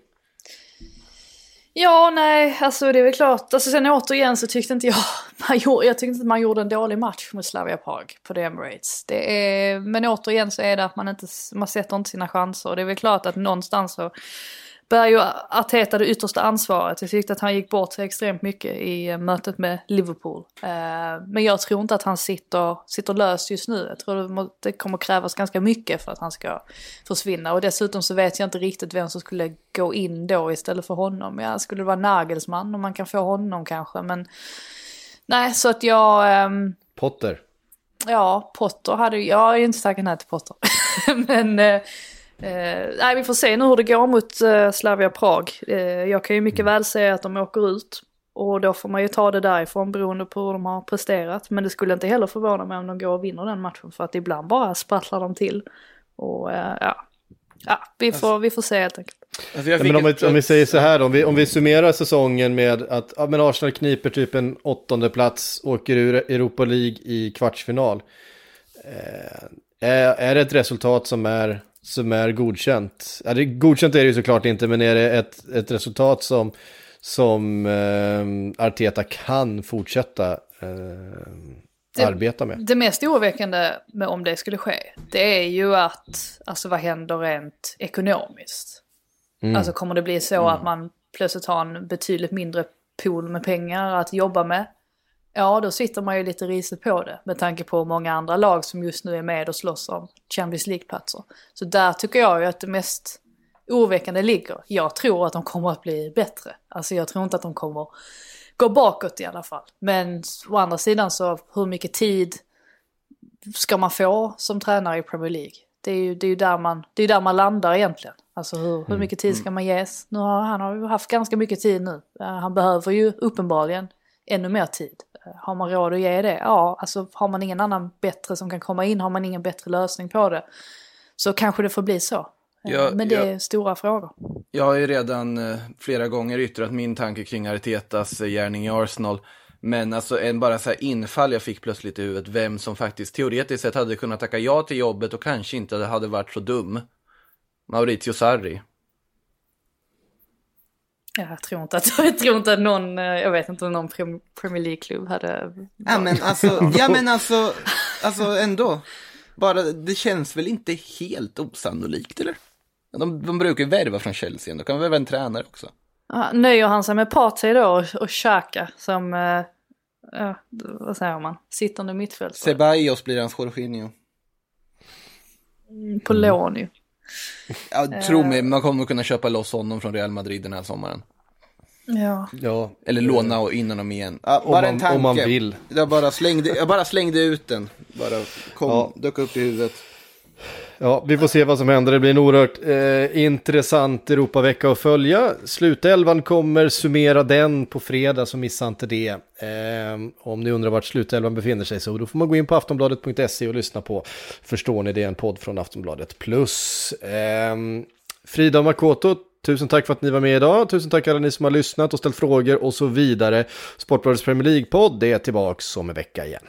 Ja, nej, alltså det är väl klart. Alltså sen återigen så tyckte inte jag, [LAUGHS] man gjorde, jag tyckte inte man gjorde en dålig match mot Slavia Prag på The Emirates. Det är, men återigen så är det att man inte, man sätter inte sina chanser. Och det är väl klart att någonstans så bär ju Arteta det yttersta ansvaret. Jag tyckte att han gick bort sig extremt mycket i eh, mötet med Liverpool. Eh, men jag tror inte att han sitter, sitter löst just nu. Jag tror det kommer krävas ganska mycket för att han ska försvinna. Och dessutom så vet jag inte riktigt vem som skulle gå in då istället för honom. Ja, skulle det vara Nagelsmann om man kan få honom kanske. Men nej, så att jag... Um... Potter. Ja, Potter hade jag är inte tackat nej till Potter. [LAUGHS] men eh, nej, vi får se nu hur det går mot eh, Slavia Prag. Eh, jag kan ju mycket väl säga att de åker ut. Och då får man ju ta det därifrån beroende på hur de har presterat. Men det skulle inte heller förvåna mig om de går och vinner den matchen. För att ibland bara sprattlar de till. Och eh, ja, ja vi, får, alltså, vi får se helt enkelt. Alltså ja, men om, vi, om vi säger så här då, om vi, om vi summerar säsongen med att ja, men Arsenal kniper typ en åttonde plats, åker ur Europa League i kvartsfinal. Eh, är, är det ett resultat som är som är godkänt. Ja, det, godkänt är det ju såklart inte, men är det ett, ett resultat som, som eh, Arteta kan fortsätta eh, det, arbeta med? Det mest oroväckande med om det skulle ske, det är ju att, alltså vad händer rent ekonomiskt? Mm. Alltså kommer det bli så mm. att man plötsligt har en betydligt mindre pool med pengar att jobba med? Ja, då sitter man ju lite risigt på det med tanke på många andra lag som just nu är med och slåss om Champions League-platser. Så där tycker jag ju att det mest oroväckande ligger. Jag tror att de kommer att bli bättre. Alltså jag tror inte att de kommer gå bakåt i alla fall. Men å andra sidan så hur mycket tid ska man få som tränare i Premier League? Det är ju, det är ju där, man, det är där man landar egentligen. Alltså hur, hur mm, mycket tid ska mm. man ges? Nu har, han har ju haft ganska mycket tid nu. Han behöver ju uppenbarligen ännu mer tid. Har man råd att ge det? Ja, alltså har man ingen annan bättre som kan komma in, har man ingen bättre lösning på det, så kanske det får bli så. Ja, Men det ja. är stora frågor. Jag har ju redan eh, flera gånger yttrat min tanke kring Artetas eh, gärning i Arsenal. Men alltså en bara så här infall jag fick plötsligt i huvudet, vem som faktiskt teoretiskt sett hade kunnat tacka ja till jobbet och kanske inte hade varit så dum. Maurizio Sarri. Jag tror inte att, [LAUGHS] jag tror inte att någon, eh, jag vet inte om någon Premier League-klubb hade... Ja men alltså, [LAUGHS] ja men alltså, alltså ändå. Bara, det känns väl inte helt osannolikt eller? De, de brukar ju värva från Chelsea, då kan värva en tränare också. Ja, nöjer han sig med Partey då och, och Xhaka som, eh, ja, vad säger man, sittande mittfältare? Ceballos blir hans Jorginho. Mm, på lån ju. Ja, tro mig, man kommer kunna köpa loss honom från Real Madrid den här sommaren. Ja. ja. Eller låna in honom igen. Ja, bara man, en tanke. Om man vill. Jag bara slängde, jag bara slängde ut den. Bara kom, ja. dök upp i huvudet. Ja, vi får se vad som händer. Det blir en oerhört eh, intressant Europavecka att följa. Slutelvan kommer summera den på fredag, så missa inte det. Eh, om ni undrar vart slutelvan befinner sig så då får man gå in på aftonbladet.se och lyssna på Förstår ni det? En podd från Aftonbladet Plus. Eh, Frida och Makoto, Tusen tack för att ni var med idag. Tusen tack alla ni som har lyssnat och ställt frågor och så vidare. Sportbladets Premier League-podd är tillbaka om en vecka igen.